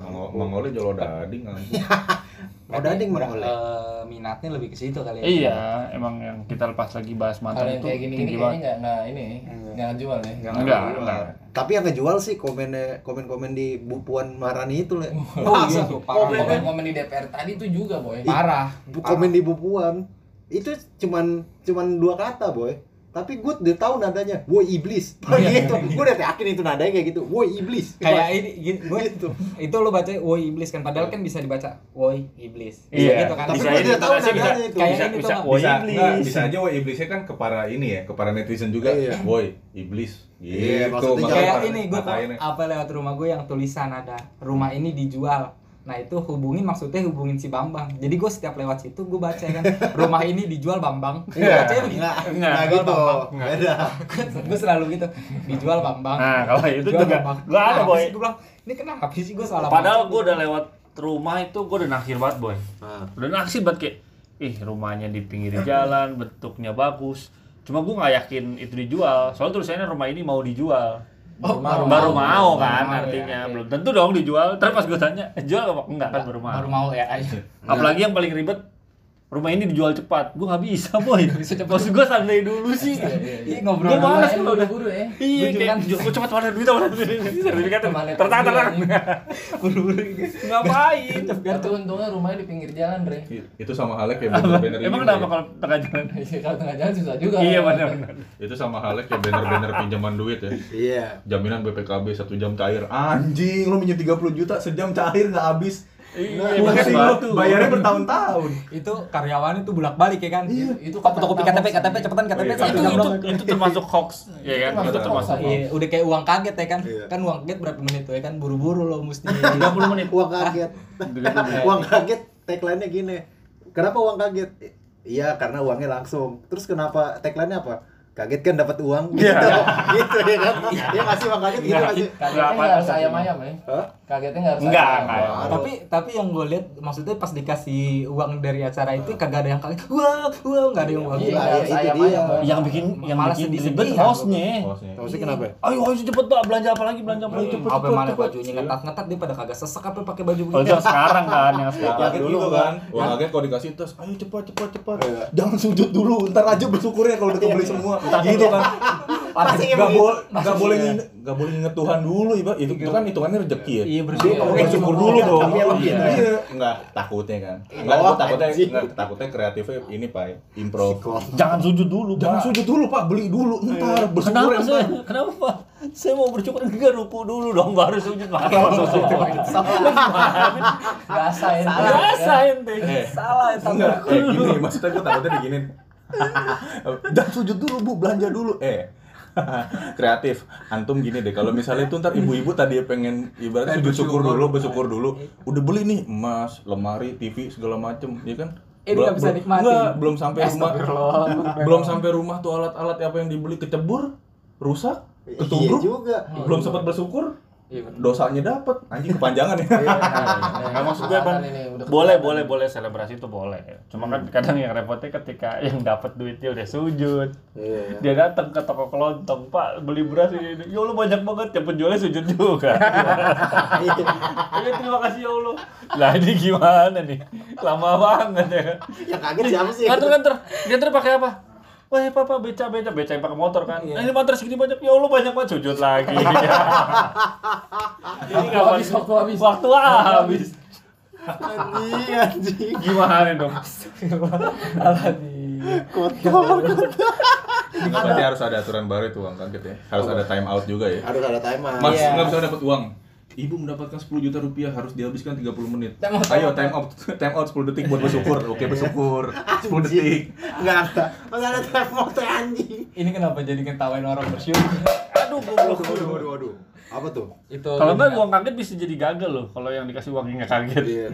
Mang Mangole jolo dading anjing. Oh, dading Oleh. Eh, minatnya lebih ke situ kali ya. Iya, emang yang kita lepas lagi bahas mantan yang itu kayak gini-gini tinggi banget. nggak nggak ini nggak jual ya. Enggak Enggak, enggak. Tapi yang kejual sih komennya komen-komen di Bu Puan Marani itu le. Oh iya Komen-komen di DPR tadi itu juga, boy. Parah. Bu- komen di Bu Puan itu cuman cuman dua kata boy. Tapi gue udah tahu nadanya, woi iblis. gitu. Gue udah yakin itu nadanya kayak gitu, woi iblis. Kayak ini gini, gue gitu. itu lo baca woi iblis kan padahal kan bisa dibaca woi iblis. Bisa Iya, gitu kan. Tapi gue udah tahu bisa- nadanya itu. Kayak bisa ini tuh, bisa woi bisa, iblis. enggak, bisa aja woi iblisnya kan ke para ini ya, ke para netizen juga. Iya. Woi, iblis. Gitu. Iya, maksudnya kayak ini gue apa lewat rumah gue yang tulisan ada rumah ini dijual nah itu hubungin maksudnya hubungin si Bambang jadi gue setiap lewat situ gue baca kan rumah ini dijual Bambang gue Iya. bacanya begitu Enggak, Enggak, enggak gitu. Beda. gue selalu gitu dijual Bambang Nah, kalau itu Dijual juga gua ada, Kenapa boy. Gua bilang ini kenapa sih gue salah Padahal baca? gue udah lewat rumah itu gue udah naksir banget boy. Nah, Udah naksir banget kayak, ih rumahnya di pinggir jalan, bentuknya bagus. Cuma gue nggak yakin itu dijual. Soalnya tulisannya rumah ini mau dijual. Oh, Baru baru mau. mau Baru kan mau, artinya ya, ya. belum tentu dong dijual. Terus pas gue tanya, "Eh, jual apa? Enggak kan baru mau. baru mau ya ayo Apalagi yang paling ribet rumah ini dijual cepat. Gue nggak bisa boy. Bisa cepat. Maksud gue santai dulu sih. Iya, ngobrol Gua dulu malas kalau udah buru-buru ya. Iya, Gua juga kayak kan. gue cepat mana duit mana duit sertifikat tertang. anjing? Buru-buru ngapain? Itu untungnya rumahnya di pinggir jalan, Bre. itu sama halnya kayak banner-banner. Emang kenapa kalau tengah jalan? Iya, Kalau tengah jalan susah juga. Iya benar benar. Itu sama halnya kayak banner-banner pinjaman duit ya. iya. Jaminan BPKB satu jam cair. Anjing, lu minjem 30 juta sejam cair nggak habis. Nah, Iya, lu, bayarnya bertahun-tahun. itu karyawan itu bolak balik ya kan Itu- itu fotokopi kata-kata KTP. KTP cepetan KTP Iya, itu itu itu termasuk hoax ya kan Itu itu termasuk termasuk hoax. hoax Iya, udah kayak uang kaget ya kan Iya. kan uang kaget berapa menit tuh ya kan buru-buru lo mesti 30 menit Uang kaget. uang kaget tagline-nya gini. Kenapa uang kaget? Iya, karena uangnya langsung. Terus kenapa tagline-nya apa? Kaget kan dapat uang gitu. gitu ya kan. Dia ngasih uang kaget gitu ngasih. Kagetnya Nggak, harus apa- ayam-ayam ya. Kagetnya nggak harus Nggak. Baru. tapi tapi yang gue lihat maksudnya pas dikasih uang dari acara itu kagak ada yang kaget wow wow nggak ada yang wah Iya, nggak iya, harus itu dia. Yang bikin yang Malah bikin sedih-sedih ribet ya, hostnya Hostnya. Kenapa? ayo ayo cepet pak belanja apa lagi belanja apa lagi cepet apa cepet cepet bajunya ngetat-ngetat dia pada kagak sesek apa pakai baju oh begini yang sekarang kan yang sekarang kaget dulu gitu kan. kan. Wah kaget kalau dikasih tas, ayo cepat cepat cepat. Iya. Jangan sujud dulu, ntar aja bersyukurnya kalau udah kebeli semua. Gitu kan. Pasti Gak begitu. boleh gak boleh nginget gak boleh nginget Tuhan dulu, Iba. Itu, itu kan hitungannya rezeki ya. iya bersyukur Kamu Iya, bersyukur iya, dulu iya, dong. ya. Iya. Enggak, takutnya kan. Enggak, Oh, takutnya enggak, takutnya kreatifnya ini, Pak. Improv. jangan sujud dulu Jangan sujud dulu, Pak. Beli dulu ntar bersyukur kenapa saya kenapa saya mau bersyukur enggak ruku dulu dong baru sujud ya. biasa ente Eh, salah itu enggak, eh gini, maksudnya gue takutnya diginin Jangan sujud dulu bu, belanja dulu Eh, kreatif Antum gini deh, kalau misalnya itu ntar ibu-ibu tadi pengen Ibaratnya sujud syukur bersyukur. dulu, bersyukur dulu Udah beli nih emas, lemari, TV, segala macem Ya kan? Eh, dia nggak bisa Belum- nikmatin. Enggak, belum sampai rumah. Belum sampai rumah tuh alat-alat apa yang dibeli kecebur Rusak, Iya ketubruk juga. Belum sempat bersyukur, Iya, dosanya dapat Anjing kepanjangan ya Nggak maksud gue bang, boleh boleh boleh selebrasi itu boleh. Cuma kan kadang yang repotnya ketika yang dapat duitnya udah sujud, Iya. dia datang ke toko kelontong, Pak beli beras ini, ini. ya Allah banyak banget, yang penjualnya sujud juga. Ya terima kasih ya Allah. Lah ini gimana nih? Lama banget ya. Yang kaget siapa sih? Nganter nganter, nganter pakai apa? Wah, papa beca beca beca yang pakai motor kan. Iya. Nah, ini motor segini banyak, ya Allah banyak banget sujud lagi. ini nggak habis, waktu habis. Waktu habis. Anjing, anjing. Gimana dong? Kotor. Nggak, berarti harus ada aturan baru itu uang kaget ya Harus ada time out juga ya Harus ada timer. Mas, Iya. nggak bisa dapat uang. Ibu mendapatkan 10 juta rupiah harus dihabiskan 30 menit. Time out, Ayo time time out, time out 10 detik buat bersyukur. Oke, bersyukur. 10 detik. Enggak ada. Masa ada timer tuh anjing. ini kenapa jadi ngetawain orang bersyukur Aduh, goblok. Waduh, waduh, waduh. Apa tuh? itu Kalau enggak uang kaget bisa jadi gagal loh. Kalau yang dikasih uangnya nggak kaget. Iya.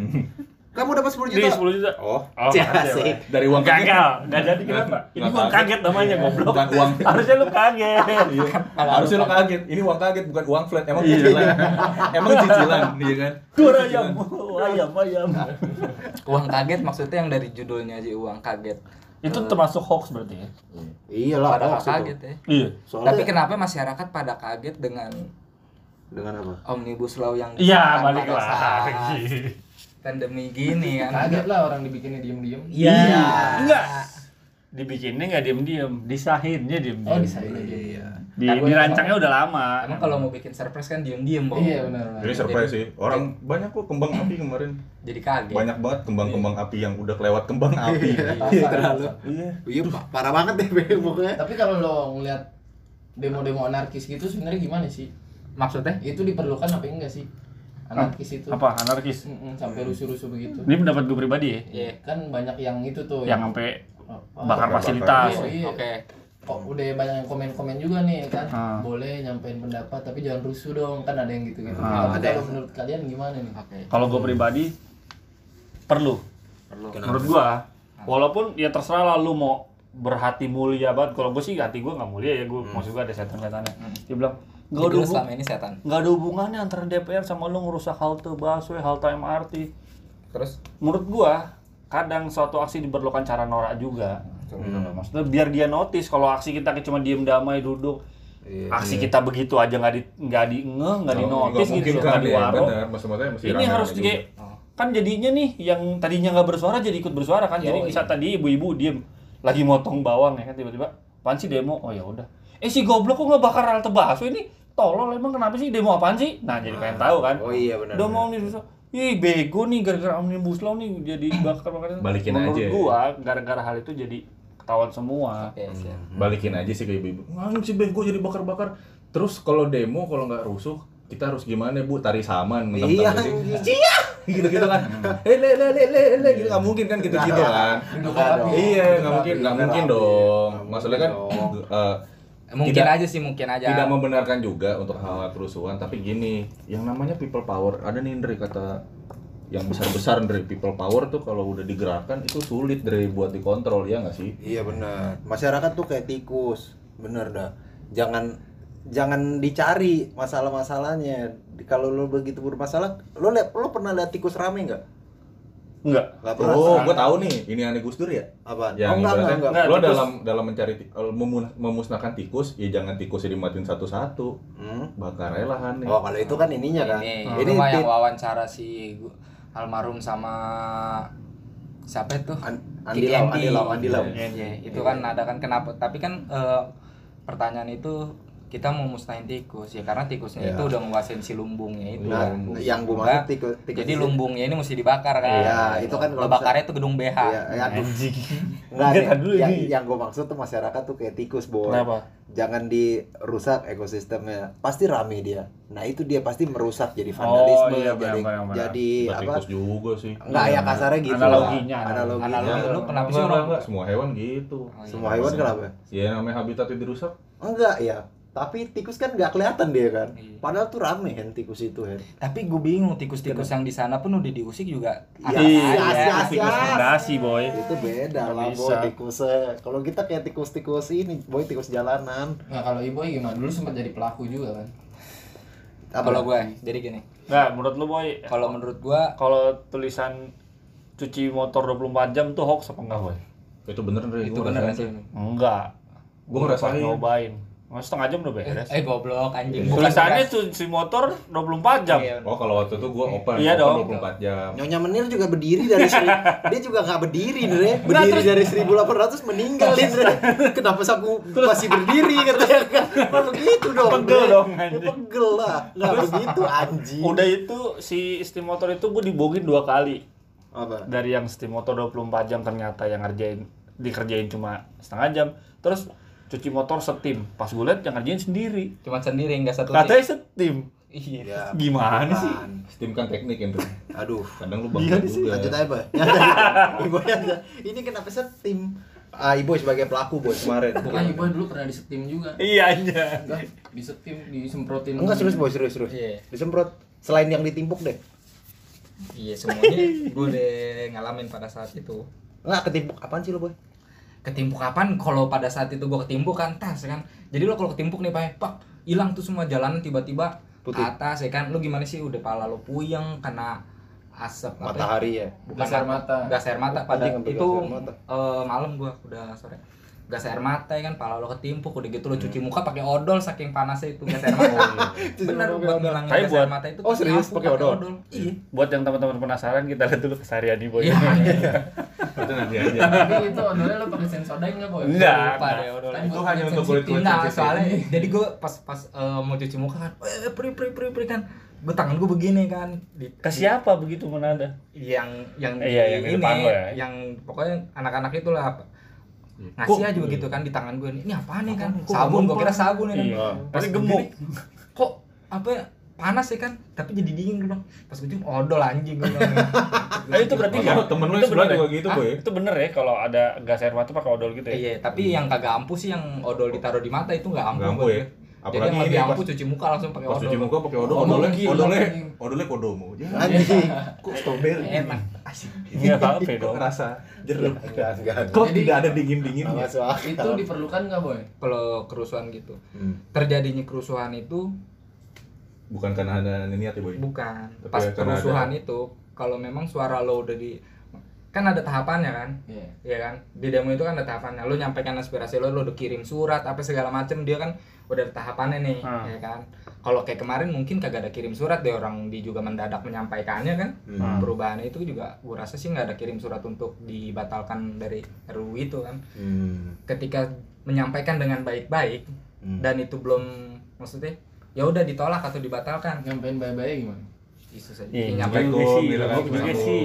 Kamu dapat 10 Ini juta. 10 juta. Oh, Oh, asik. Dari uang kaget. gagal, nggak jadi kenapa? Ini Nggak uang kaget. kaget namanya goblok. Bukan uang. Harusnya lu kaget. Iya. Harusnya lo kaget. Ini uang kaget bukan uang flat. Emang Iya. cicilan. Emang cicilan, iya kan? Tur ayam, ayam, ayam. uang kaget maksudnya yang dari judulnya aja uang kaget Itu termasuk hoax berarti ya? Iyalah, pada hoax itu. kaget ya Iya. Soalnya tapi kenapa masyarakat pada kaget dengan dengan apa? omnibus law yang Iya, balik pada lagi. pandemi gini kan Kaget lah orang dibikinnya diem-diem. Iya. Enggak. Dibikinnya nggak diem-diem, disahinnya diem-diem. Oh, disahin aja. Iya. Di, Kan gua dirancangnya udah lama. Emang kalau mau bikin surprise kan diem-diem, Bang. Iya benar. Ini surprise sih. Orang banyak kok kembang api kemarin. Jadi kaget. Banyak banget kembang-kembang api yang udah kelewat kembang api. Iya, terlalu. Iya. Iya, pa- parah banget deh pokoknya. Tapi kalau lo ngeliat demo-demo anarkis gitu sebenarnya gimana sih? Maksudnya? Itu diperlukan apa enggak sih? Anarkis itu. Apa? Anarkis. Mm-mm, sampai rusuh-rusuh begitu. Ini pendapat gue pribadi ya. Iya. Kan banyak yang itu tuh Yang sampai Oh, bakar oh, fasilitas. Iya, iya. Oke. Oh, udah banyak yang komen-komen juga nih kan. Ah. Boleh nyampein pendapat tapi jangan rusuh dong. Kan ada yang gitu-gitu. Ah. Tapi Ada kalau yang- menurut kalian gimana nih? Oke. Kalau gue pribadi perlu. Perlu. Menurut gua, walaupun ya terserah lah lu mau berhati mulia banget. Kalau gue sih hati gua nggak mulia ya, gue maksud gua ada setan-setannya. Dia bilang nggak ada selama ini setan. nggak ada hubungannya antara DPR sama lu ngerusak halte busway, halte MRT. Terus Menurut gua, kadang suatu aksi diperlukan cara norak juga. Maksudnya biar dia notice kalau aksi kita cuma diem damai duduk, Iya. aksi kita begitu aja nggak di nggak di ngeh, nggak di notice gitu, kan nggak maksudnya mesti Ini harus juga. kayak kan jadinya nih yang tadinya nggak bersuara jadi ikut bersuara kan. Jadi bisa tadi ibu-ibu diem lagi motong bawang ya kan tiba-tiba apaan sih demo? Oh ya udah. Eh si goblok kok ngebakar halte bakso ini? Tolol emang kenapa sih demo apaan sih? Nah, jadi pengen tahu kan. Oh iya benar. Udah mau nih susah. Ih bego nih gara-gara omnibus law nih jadi bakar-bakar. Balikin Menurut aja ya. gua gara-gara hal itu jadi ketahuan semua. oke, siap. balikin aja sih ke ibu-ibu. Nganu sih bego jadi bakar-bakar. Terus kalau demo kalau nggak rusuh kita harus gimana bu tari saman Iya. Cia! gitu gitu kan eh le le le le le gitu nggak mungkin kan gitu gitu kan iya nggak mungkin nggak mungkin dong maksudnya kan mungkin Tidak- aja sih mungkin aja tidak membenarkan juga untuk hal-hal kerusuhan tapi gini yang namanya people power ada nih Indri kata yang besar-besar dari people power tuh kalau udah digerakkan itu sulit dari buat dikontrol ya nggak sih Iya benar. Masyarakat tuh kayak tikus. Bener dah. Jangan jangan dicari masalah-masalahnya. Kalau lo begitu bermasalah, lo liat, lo pernah lihat tikus rame nggak? Enggak. Nggak pernah. oh gue tahu nih ini aneh Gus Dur ya Apaan? yang oh, enggak, enggak, enggak. Nggak, lo tikus- dalam dalam mencari eh, memusnahkan tikus ya jangan tikusnya dimatiin satu-satu Hmm? bakar aja lahannya Oh, kalau itu kan ininya kan. ini, Ini mah yang wawancara si almarhum sama siapa itu An- Andi Lau, Andy. Andi Lau, Andi Lau. Iya, iya. itu kan ada kan kenapa tapi kan eh, pertanyaan itu kita mau musnahin tikus ya karena tikusnya Iya. itu udah nguasain si lumbungnya itu Nah, Lumbung. yang Enggak, maksud tikus, tikus jadi lumbungnya ini mesti dibakar kan Iya, itu kan kalau bakarnya itu gedung BH Iya, ya, aduh. Anjing. Enggak, nih, dulu yang, ini. yang gue maksud tuh masyarakat tuh kayak tikus, boy. Kenapa? Jangan dirusak ekosistemnya. Pasti rame dia. Nah, itu dia pasti merusak jadi Oh, vandalisme, iya, jadi jadi Nggak apa? tikus juga sih Enggak ya kasarnya gitu. Analoginya, lah. Analoginya. analogi lu kenapa sih orang semua hewan gitu Oh, iya. Semua hewan kenapa? ya namanya habitatnya dirusak Enggak ya. Tapi tikus kan nggak kelihatan dia kan. Iya. Padahal tuh rame kan tikus itu kan. tapi gue bingung tikus-tikus yang di sana pun udah diusik juga Iya, ada iya, aja. iya. Tikus fondasi, boy. Itu beda lah bisa. boy tikusnya. Kalau kita kayak tikus-tikus ini, boy tikus jalanan. Nah kalau ibu gimana? Dulu sempat jadi pelaku juga kan? Apa? kalau gue jadi gini Nah, menurut lu, boy, kalau menurut gue kalau tulisan cuci motor 24 jam tuh hoax apa enggak, boy? itu bener itu bener sih Enggak. Gua Gua ngerasain. nyobain. Oh, setengah jam udah beres. eh goblok anjing Bukan Tulisannya beres. cuci motor 24 jam. Iya, oh kalau waktu itu gua open Iya open dong. 24 jam Nyonya Menir juga berdiri dari seri, dia juga nggak berdiri Dre. Berdiri dari 1800 meninggal Dre. Kenapa aku masih berdiri katanya kan? Begitu dong. Pegel dong, Ya, anjing. pegel lah. Nggak begitu anjing. Udah itu si steam motor itu gue dibogin dua kali. Apa? Dari yang steam motor 24 jam ternyata yang ngerjain dikerjain cuma setengah jam. Terus cuci motor setim. Pas gue liat yang ngerjain sendiri. cuma sendiri nggak satu Katanya setim. iya Ya, Gimana sih? Steam kan teknik Indra Aduh. kadang lu Iya bangga sih, juga Lanjut aja, Boy. Ibu aja. Ini kenapa setim? Ah, Ibu sebagai pelaku, Boy, kemarin. Bukan ibu dulu pernah disetim juga. Iya aja. Enggak, disetim, disemprotin. Enggak serius, Boy, serius, serius. Iya. Disemprot. Selain yang ditimpuk deh. iya semuanya gue udah ngalamin pada saat itu Enggak ketimpuk apaan sih lo, Boy? Ketimpuk kapan kalau pada saat itu gue ketimpuk kan tas kan jadi lo kalau ketimpuk nih pak pak hilang tuh semua jalanan tiba-tiba ke Putih. atas ya kan lo gimana sih udah pala lo puyeng kena asap apa ya? Matahari ya. bukan Gas air mata. gas air mata pada sampai itu mata. eh, malam gua udah sore gas air mata ya kan pala lo ketimpuk udah gitu lo cuci muka pakai odol saking panasnya itu gas air mata bener buat ngilangin gas buat- air mata itu Oh, serius? Pakai odol? iya Buat yang teman-teman penasaran kita lihat dulu keseharian nih, boy. iya itu nanti aja Tapi itu odolnya lo pakai sensodyne enggak, Boy? Enggak. lupa deh odol Kan Itu buat hanya kulit untuk sensitif. kulit-kulit Nah, soalnya jadi gue pas pas eh, mau cuci muka kan, eh pri pri pri pri kan, gue tangan gue begini kan, di, Ke siapa begitu mana ada? yang yang Eh, iya, yang di ini, depan lo ya. yang pokoknya anak-anak itulah apa, ngasih aja begitu kan di tangan gue ini apa nih kan sabun gue kira sabun ya kan Iya. pas gemuk. kok apa ya, panas ya kan tapi jadi dingin gue bilang pas gue cium odol anjing gue bilang Ah, itu berarti Oh, nggak? temen lu Itu sebelah juga ya? gitu? Boy. Itu bener ya kalau ada gas air mata pakai odol gitu ya? iya tapi yang kagak ampuh sih yang odol ditaruh di mata itu nggak ampuh Nggak ampuh ya? gue. Apalagi jadi yang lebih ampuh cuci muka langsung pakai odol cuci muka pakai odol odolnya odolnya anjing. odolnya kodomo ya Anjing. kok strawberry enak asik Iya, apa dong? ngerasa jeruk Enggak, enggak. kok tidak ada dingin dinginnya Enggak masuk akal. Itu diperlukan enggak, Boy? kalau kerusuhan gitu Hmm. terjadinya kerusuhan itu bukan karena ada niat ya boy bukan Tapi pas ya kerusuhan ada- itu kalau memang suara lo udah di kan ada tahapannya kan Iya. ya kan di demo itu kan ada tahapannya lo nyampaikan aspirasi lo lo udah kirim surat apa segala macem dia kan udah ada tahapannya nih Hmm. ya kan kalau kayak kemarin mungkin kagak ada kirim surat deh orang di juga mendadak menyampaikannya kan Hmm. perubahan itu juga gue rasa sih nggak ada kirim surat untuk dibatalkan dari RUU itu kan Hmm. ketika menyampaikan dengan baik-baik Hmm. dan itu belum maksudnya ya udah ditolak atau dibatalkan. Nyampein bye-bye gimana? Isu saja. Iya, nyampe sih, gitu kan juga sih.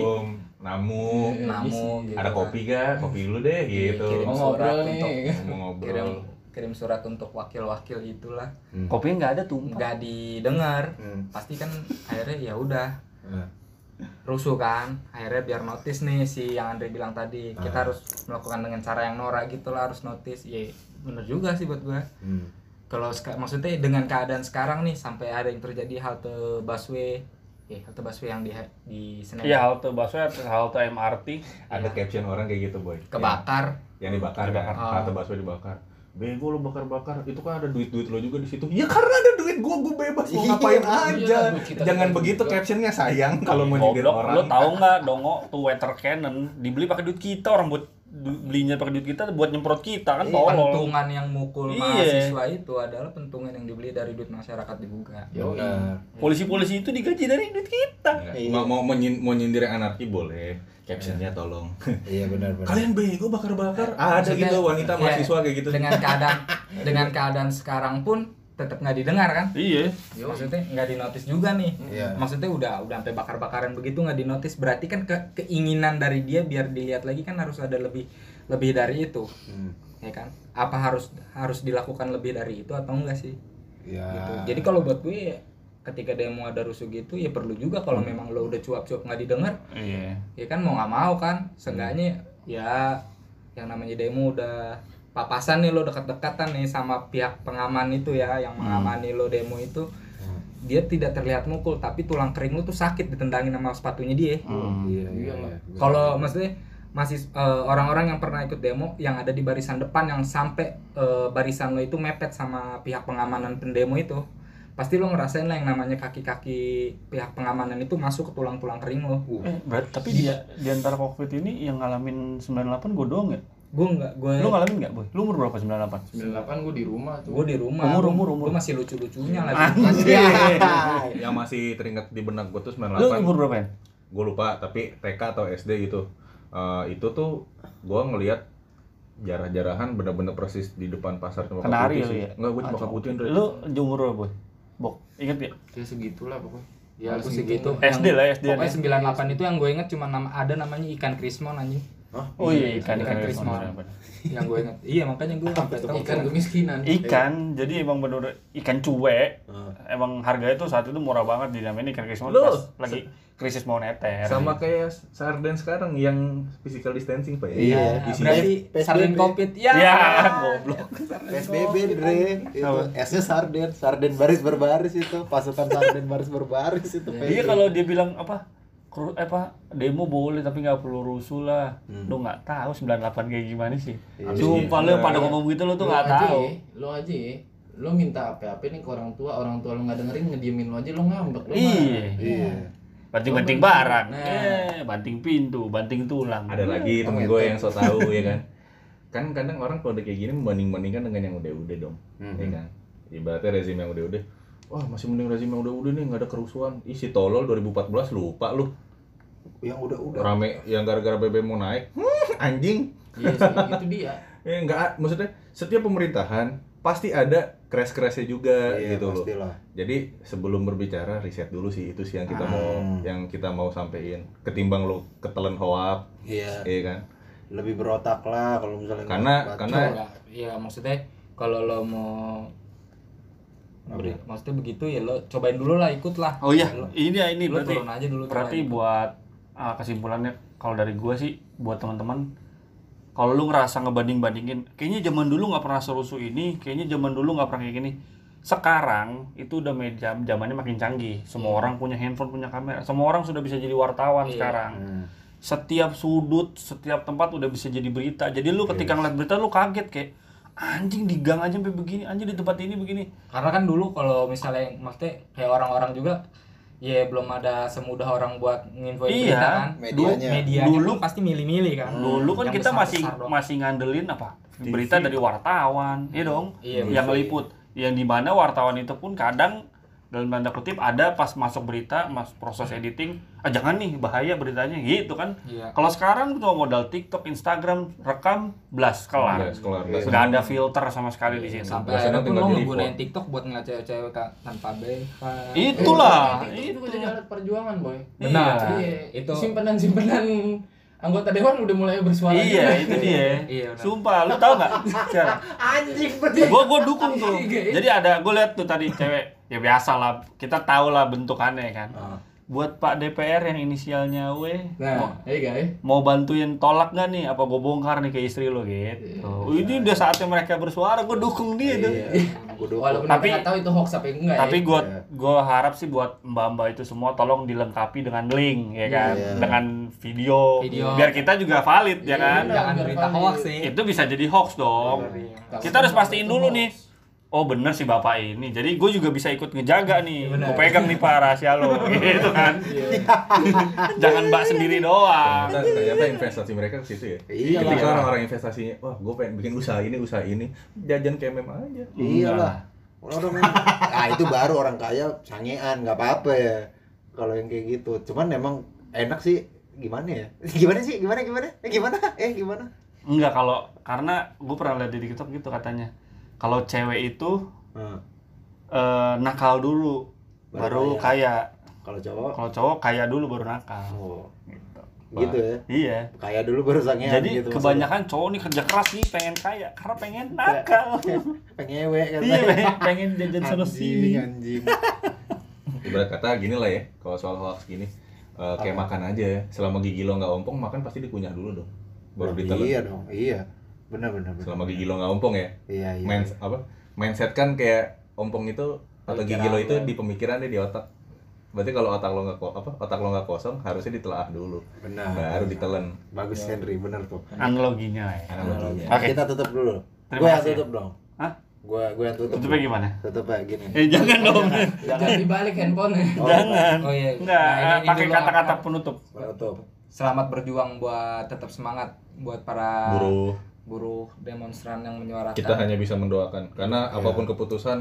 Namu Iya, namu, isi, gitu ada kan. kopi gak kopi dulu deh gitu. kirim Mau surat ngobrol untuk nih. mau ngobrol. Kirim kirim surat untuk wakil-wakil itulah. Kopinya nggak ada tuh. nggak didengar. Hmm. pasti kan akhirnya ya udah. Nah, rusuh kan? Akhirnya biar notice nih si yang Andre bilang tadi. Kita harus melakukan dengan cara yang norak gitu lah harus notice. Ya bener juga sih buat gua. Hmm. Kalau maksudnya dengan keadaan sekarang nih sampai ada yang terjadi halte busway ya halte busway yang di di Senen Iya halte busway, halte MRT. ada caption orang kayak gitu boy. Kebakar. Yang dibakar Dibakar. kan Oh. halte busway dibakar. Bego lo bakar-bakar. Itu kan ada duit-duit lo juga di situ. Ya karena ada duit gua gua bebas mau Iya, ngapain iya, aja. kita jangan juga. begitu captionnya sayang kalau mau nyindir orang. lo tahu nggak dongo tuh water cannon dibeli pakai duit kita orang buat belinya pakai duit kita buat nyemprot kita kan Iya, tolol. pentungan yang mukul Iya. mahasiswa itu adalah pentungan yang dibeli dari duit masyarakat Yo, Benar. Polisi-polisi itu digaji dari duit kita. Enggak. Iya. mau mau menyin- mau nyindir anarki boleh captionnya tolong Iya benar benar. kalian bego bakar-bakar ada Maksudnya, gitu wanita ya, mahasiswa kayak gitu dengan keadaan dengan keadaan sekarang pun tetap nggak didengar kan Iya. Yo. maksudnya nggak dinotis juga nih Iya. maksudnya udah udah sampai bakar-bakaran begitu nggak dinotis berarti kan ke keinginan dari dia biar dilihat lagi kan harus ada lebih lebih dari itu Hmm. ya kan apa harus harus dilakukan lebih dari itu atau enggak sih Ya. gitu. jadi kalau buat gue ketika demo ada rusuh gitu ya perlu juga kalau memang lo udah cuap-cuap nggak didengar Iya. ya kan mau nggak mau kan seenggaknya ya yang namanya demo udah papasan nih lo dekat-dekatan nih sama pihak pengaman itu ya yang mengamani lo demo itu dia tidak terlihat mukul tapi tulang kering lo tuh sakit ditendangin sama sepatunya dia Hmm. Iya iya. Iya. kalau maksudnya masih eh, orang-orang yang pernah ikut demo yang ada di barisan depan yang sampai eh, barisan lo itu mepet sama pihak pengamanan pendemo itu pasti lo ngerasain lah yang namanya kaki-kaki pihak pengamanan itu masuk ke tulang-tulang kering lo Eh, berarti tapi dia di antara Covid ini yang ngalamin 98 gue doang ya? Gue nggak gue Lu ngalamin nggak, Boy? Lu umur berapa 98? 98 gue di rumah tuh. gue di rumah Umur, umur, umur. gua masih lucu-lucunya lagi yang masih teringat di benak gue tuh Lu 98 umur berapa ya? gue lupa tapi TK atau SD gitu Eh, itu tuh gue ngelihat jarah-jarahan bener-bener persis di depan pasar Cempaka Kenari Putih lu sih. ya? Enggak, gue Cempaka Putih. Lu umur berapa, Boy? Bok, inget ya? Ya segitulah pokoknya. ya aku segitu. SD lah, SD pokoknya ya. 98 itu yang gue inget cuma nama ada namanya ikan krismon anjing Oh iya, ikan ikan Ikan krismon. krismon. yang gue inget iya makanya gue sampai tahu Ikan kemiskinan. Ikan, jadi emang bener ikan cuek. Ah. Emang harganya tuh saat itu murah banget dinamain ikan krismon Lu, pas lagi krisis moneter. Sama kayak sarden sekarang yang physical distancing, Pak. ya? Iya. Isinya berarti PSBB. sarden covid ya Ya, goblok. PSBB Dre itu S-nya sarden, sarden baris berbaris itu, pasukan sarden baris berbaris itu. Iya kalau dia bilang apa? Kru, apa demo boleh tapi nggak perlu rusuh lah. Lu nggak tahu 98 kayak gimana sih. Iya. Sumpah lu yang pada ngomong gitu lu tuh Lo nggak tahu. Lo aja ya. Lo minta apa-apa nih ke orang tua, orang tua lo nggak dengerin, ngediemin lo aja, lo ngambek. Lo Iya. Iya. Banting-banting Oh, barang. Nah. Eh, banting pintu, banting tulang. ada lagi temen gue yang so tau ya kan. Kan kadang orang kalau udah kayak gini membanding-bandingkan dengan yang udah-udah dong. Ya kan. Ibaratnya rezim yang udah-udah. Wah, masih mending rezim yang udah-udah nih, nggak ada kerusuhan. Ih, si tolol 2014 lupa lu. Yang udah-udah. Rame yang gara-gara BBM mau naik. Hmm, anjing. Iya sih, itu dia. Ya enggak, maksudnya setiap pemerintahan pasti ada crash-crashnya juga Iya, gitu loh. pastilah. Jadi sebelum berbicara riset dulu sih itu sih yang kita mau Hmm. yang kita mau sampein. Ketimbang lo ketelan hoap, Iya. iya kan? Lebih berotak lah kalau misalnya Karena- nggak karena- ya maksudnya kalau lo mau Apa? maksudnya begitu ya lo cobain dulu lah ikut lah Oh iya, lo, ini ini lo berarti turun aja dulu berarti cobain. buat ah, kesimpulannya kalau dari gua sih buat teman-teman kalau lu ngerasa ngebanding-bandingin kayaknya zaman dulu nggak pernah serusuh ini kayaknya zaman dulu nggak pernah kayak gini. Sekarang itu udah media zamannya makin canggih. Semua orang punya handphone punya kamera. Semua orang sudah bisa jadi wartawan Iya. sekarang. Hmm. setiap sudut setiap tempat udah bisa jadi berita. Jadi lu ketika ngeliat berita lu kaget kayak anjing di gang aja sampai begini anjing di tempat ini begini karena kan dulu kalau misalnya maksudnya kayak orang-orang juga ya belum ada semudah orang buat nginfoin Iya, berita kan medianya. medianya Dulu- pasti milih-milih kan Dulu kan Yang kita masih besar-besar doang. masih ngandelin apa? TV. Berita dari wartawan, iya dong. Iya, yang meliput. Yang di mana wartawan itu pun kadang dalam tanda kutip ada pas masuk berita, mas proses editing, ah jangan nih bahaya beritanya gitu kan. Iya. Kalau sekarang cuma modal TikTok, Instagram, rekam, blast kelar. Iya. Iya. Sudah ada filter sama sekali di situ. sampai akhirnya pun tinggal lo report. TikTok buat ngeliat cewek-cewek tanpa BH Itulah, Eh, itu jadi alat perjuangan, boy. benar Iya, itu simpenan-simpenan anggota dewan udah mulai bersuara. Iya, juga. itu dia. Iya. Sumpah, lu tau gak? Anjing. Gua gua dukung tuh. Iya. Jadi ada gua lihat tuh tadi cewek. Ya biasa lah, kita tahu lah bentukannya kan. Ah. Buat Pak DPR yang inisialnya W, mau, Nah, iya guys. mau bantuin tolak gak nih? Apa gue bongkar nih ke istri lo gitu? Ini udah saatnya mereka bersuara, gue dukung dia tuh. Iya. Tapi- tahu itu hoax apa enggak Tapi ya. gue Iya. gue harap sih buat mbak-mbak itu semua tolong dilengkapi dengan link ya kan, Iya. dengan video, Video. biar kita juga valid ya Iya, kan. Jangan berita hoax sih. Itu bisa jadi hoax dong. Kita harus pastiin dulu hoax. nih. Oh bener sih bapak ini. Jadi gue juga bisa ikut ngejaga nih. Bener. Gue pegang nih pak rahasia lo gitu kan. Jangan mbak sendiri doang. Ternyata, ternyata investasi mereka ke situ ya. Iya Ketika orang-orang investasinya, wah gue pengen bikin usaha ini, usaha ini, jajan kayak mem aja. Iyalah. Orang ah itu baru orang kaya sangean nggak apa-apa ya. Kalau yang kayak gitu. Cuman emang enak sih gimana ya? Gimana sih? Gimana gimana? Eh gimana? Eh gimana? Enggak kalau karena gue pernah lihat di TikTok gitu katanya. Kalau cewek itu Nah, eh, nakal dulu baru, Baru kaya. kalau cowok Kalau cowok kaya dulu baru nakal. oh, Gitu. gitu ya. Iya. Kaya dulu baru sangean Jadi gitu. kebanyakan cowok nih kerja keras nih pengen kaya karena pengen nakal. pengewe kan. iya pengen, pengen jajan sana sini. anjing. Ibarat kata gini lah ya, kalau soal hoax gini, eh, kayak makan aja ya. Selama gigi lo nggak ompong, makan pasti dikunyah dulu dong. Baru ditelan. Iya dong, iya. Benar benar benar. Selama gigi lo nggak ompong ya. Iya iya. Main apa? Mindset kan kayak ompong itu atau gigi lo itu di pemikiran deh di otak. Berarti kalau otak lo nggak apa otak lo nggak kosong harusnya ditelaah dulu, Benar. baru ditelan. Bagus Henry, benar tuh. Analoginya ya. Analoginya. Oke. Kita tutup dulu. Gue yang tutup dong. Hah? Gue gue yang tutup. Tutupnya gimana? Tutup ya gini. Eh jangan dong. Jangan dibalik handphone. Oh, jangan. Oh iya. Enggak, Nah, ini- ini pakai kata-kata penutup. Tutup. Selamat berjuang buat tetap semangat buat para Buruh buruh demonstran yang menyuarakan. kita hanya bisa mendoakan karena Iya. apa pun keputusan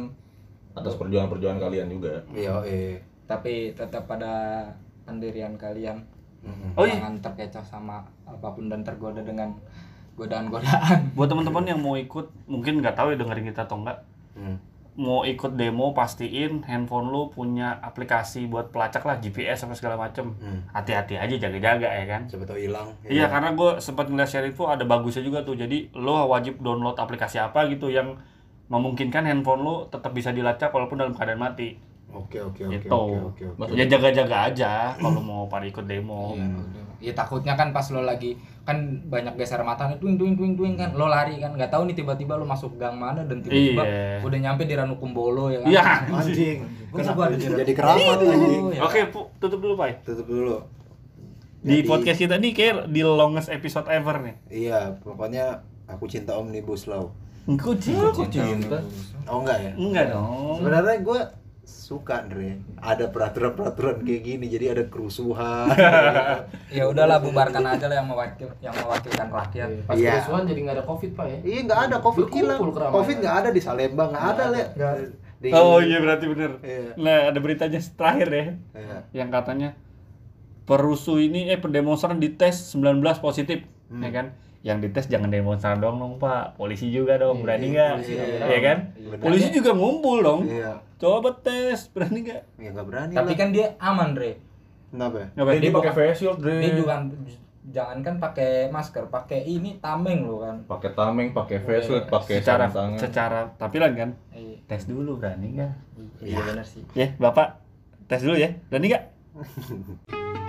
atas perjuangan-perjuangan kalian juga. Iya, eh. tapi tetap pada pendirian kalian. Mm-mm. Oh iya. Jangan terkecoh sama apa pun dan tergoda dengan godaan-godaan. Buat teman-teman yang mau ikut, mungkin nggak tahu ya dengerin kita atau enggak. Hmm. Mau ikut demo, pastiin handphone lu punya aplikasi buat pelacak lah, GPS apa segala macem. Hmm. Hati-hati aja, jaga-jaga ya kan. Siapa tahu hilang. Iya, karena gue sempat ngeliat share info ada bagusnya juga tuh. Jadi lo wajib download aplikasi apa gitu yang memungkinkan handphone lo tetap bisa dilacak walaupun dalam keadaan mati. Oke, oke, oke, Gitu. oke, oke, oke. Ya jaga-jaga aja kalau mau pada ikut demo. Iya, ya takutnya kan pas lo lagi kan banyak geser mata nih tuing tuing tuing tuing kan lo lari kan nggak tahu nih tiba-tiba lo masuk gang mana dan tiba-tiba Iya. udah nyampe di Ranukumbolo ya kan. Iya. Anjing. Di Jadi keramat anjing. ya. Oke, Pu, tutup dulu, Pak. Tutup dulu. Di Jadi- podcast kita nih kayak di longest episode ever nih. Iya, pokoknya aku cinta Omnibus Law. Engkau cinta. Oh enggak ya? Enggak dong. Sebenarnya gue suka Andre ada peraturan-peraturan kayak gini jadi ada kerusuhan Ya udahlah bubarkan aja lah yang mewakil yang mewakilkan rakyat. Pas Iya. kerusuhan jadi nggak ada covid pak ya. iya nggak ada covid hilang covid nggak ada di Salemba nggak ada le Di- Oh iya berarti bener. Iya. Nah ada beritanya terakhir ya, Iya. yang katanya perusuh ini eh pendemonstran dites 19 positif, Hmm. ya kan? Yang dites jangan demonstran dong dong pak, polisi juga dong, Iya, berani iya, nggak? polisi Iya nggak kan? Benar. Polisi juga ngumpul dong. iya Coba tes, berani nggak? ya nggak berani Tapi lah kan dia aman, Dre. kenapa ya? Nggak Dia pakai face shield, Dre. Dia juga jangankan pakai masker, pakai ini tameng lo kan. pakai tameng, pakai face shield, pakai secara sarung tangan. secara tampilan kan? Iya, Tes dulu berani nggak? iya benar sih. Ya bapak tes dulu ya, berani nggak?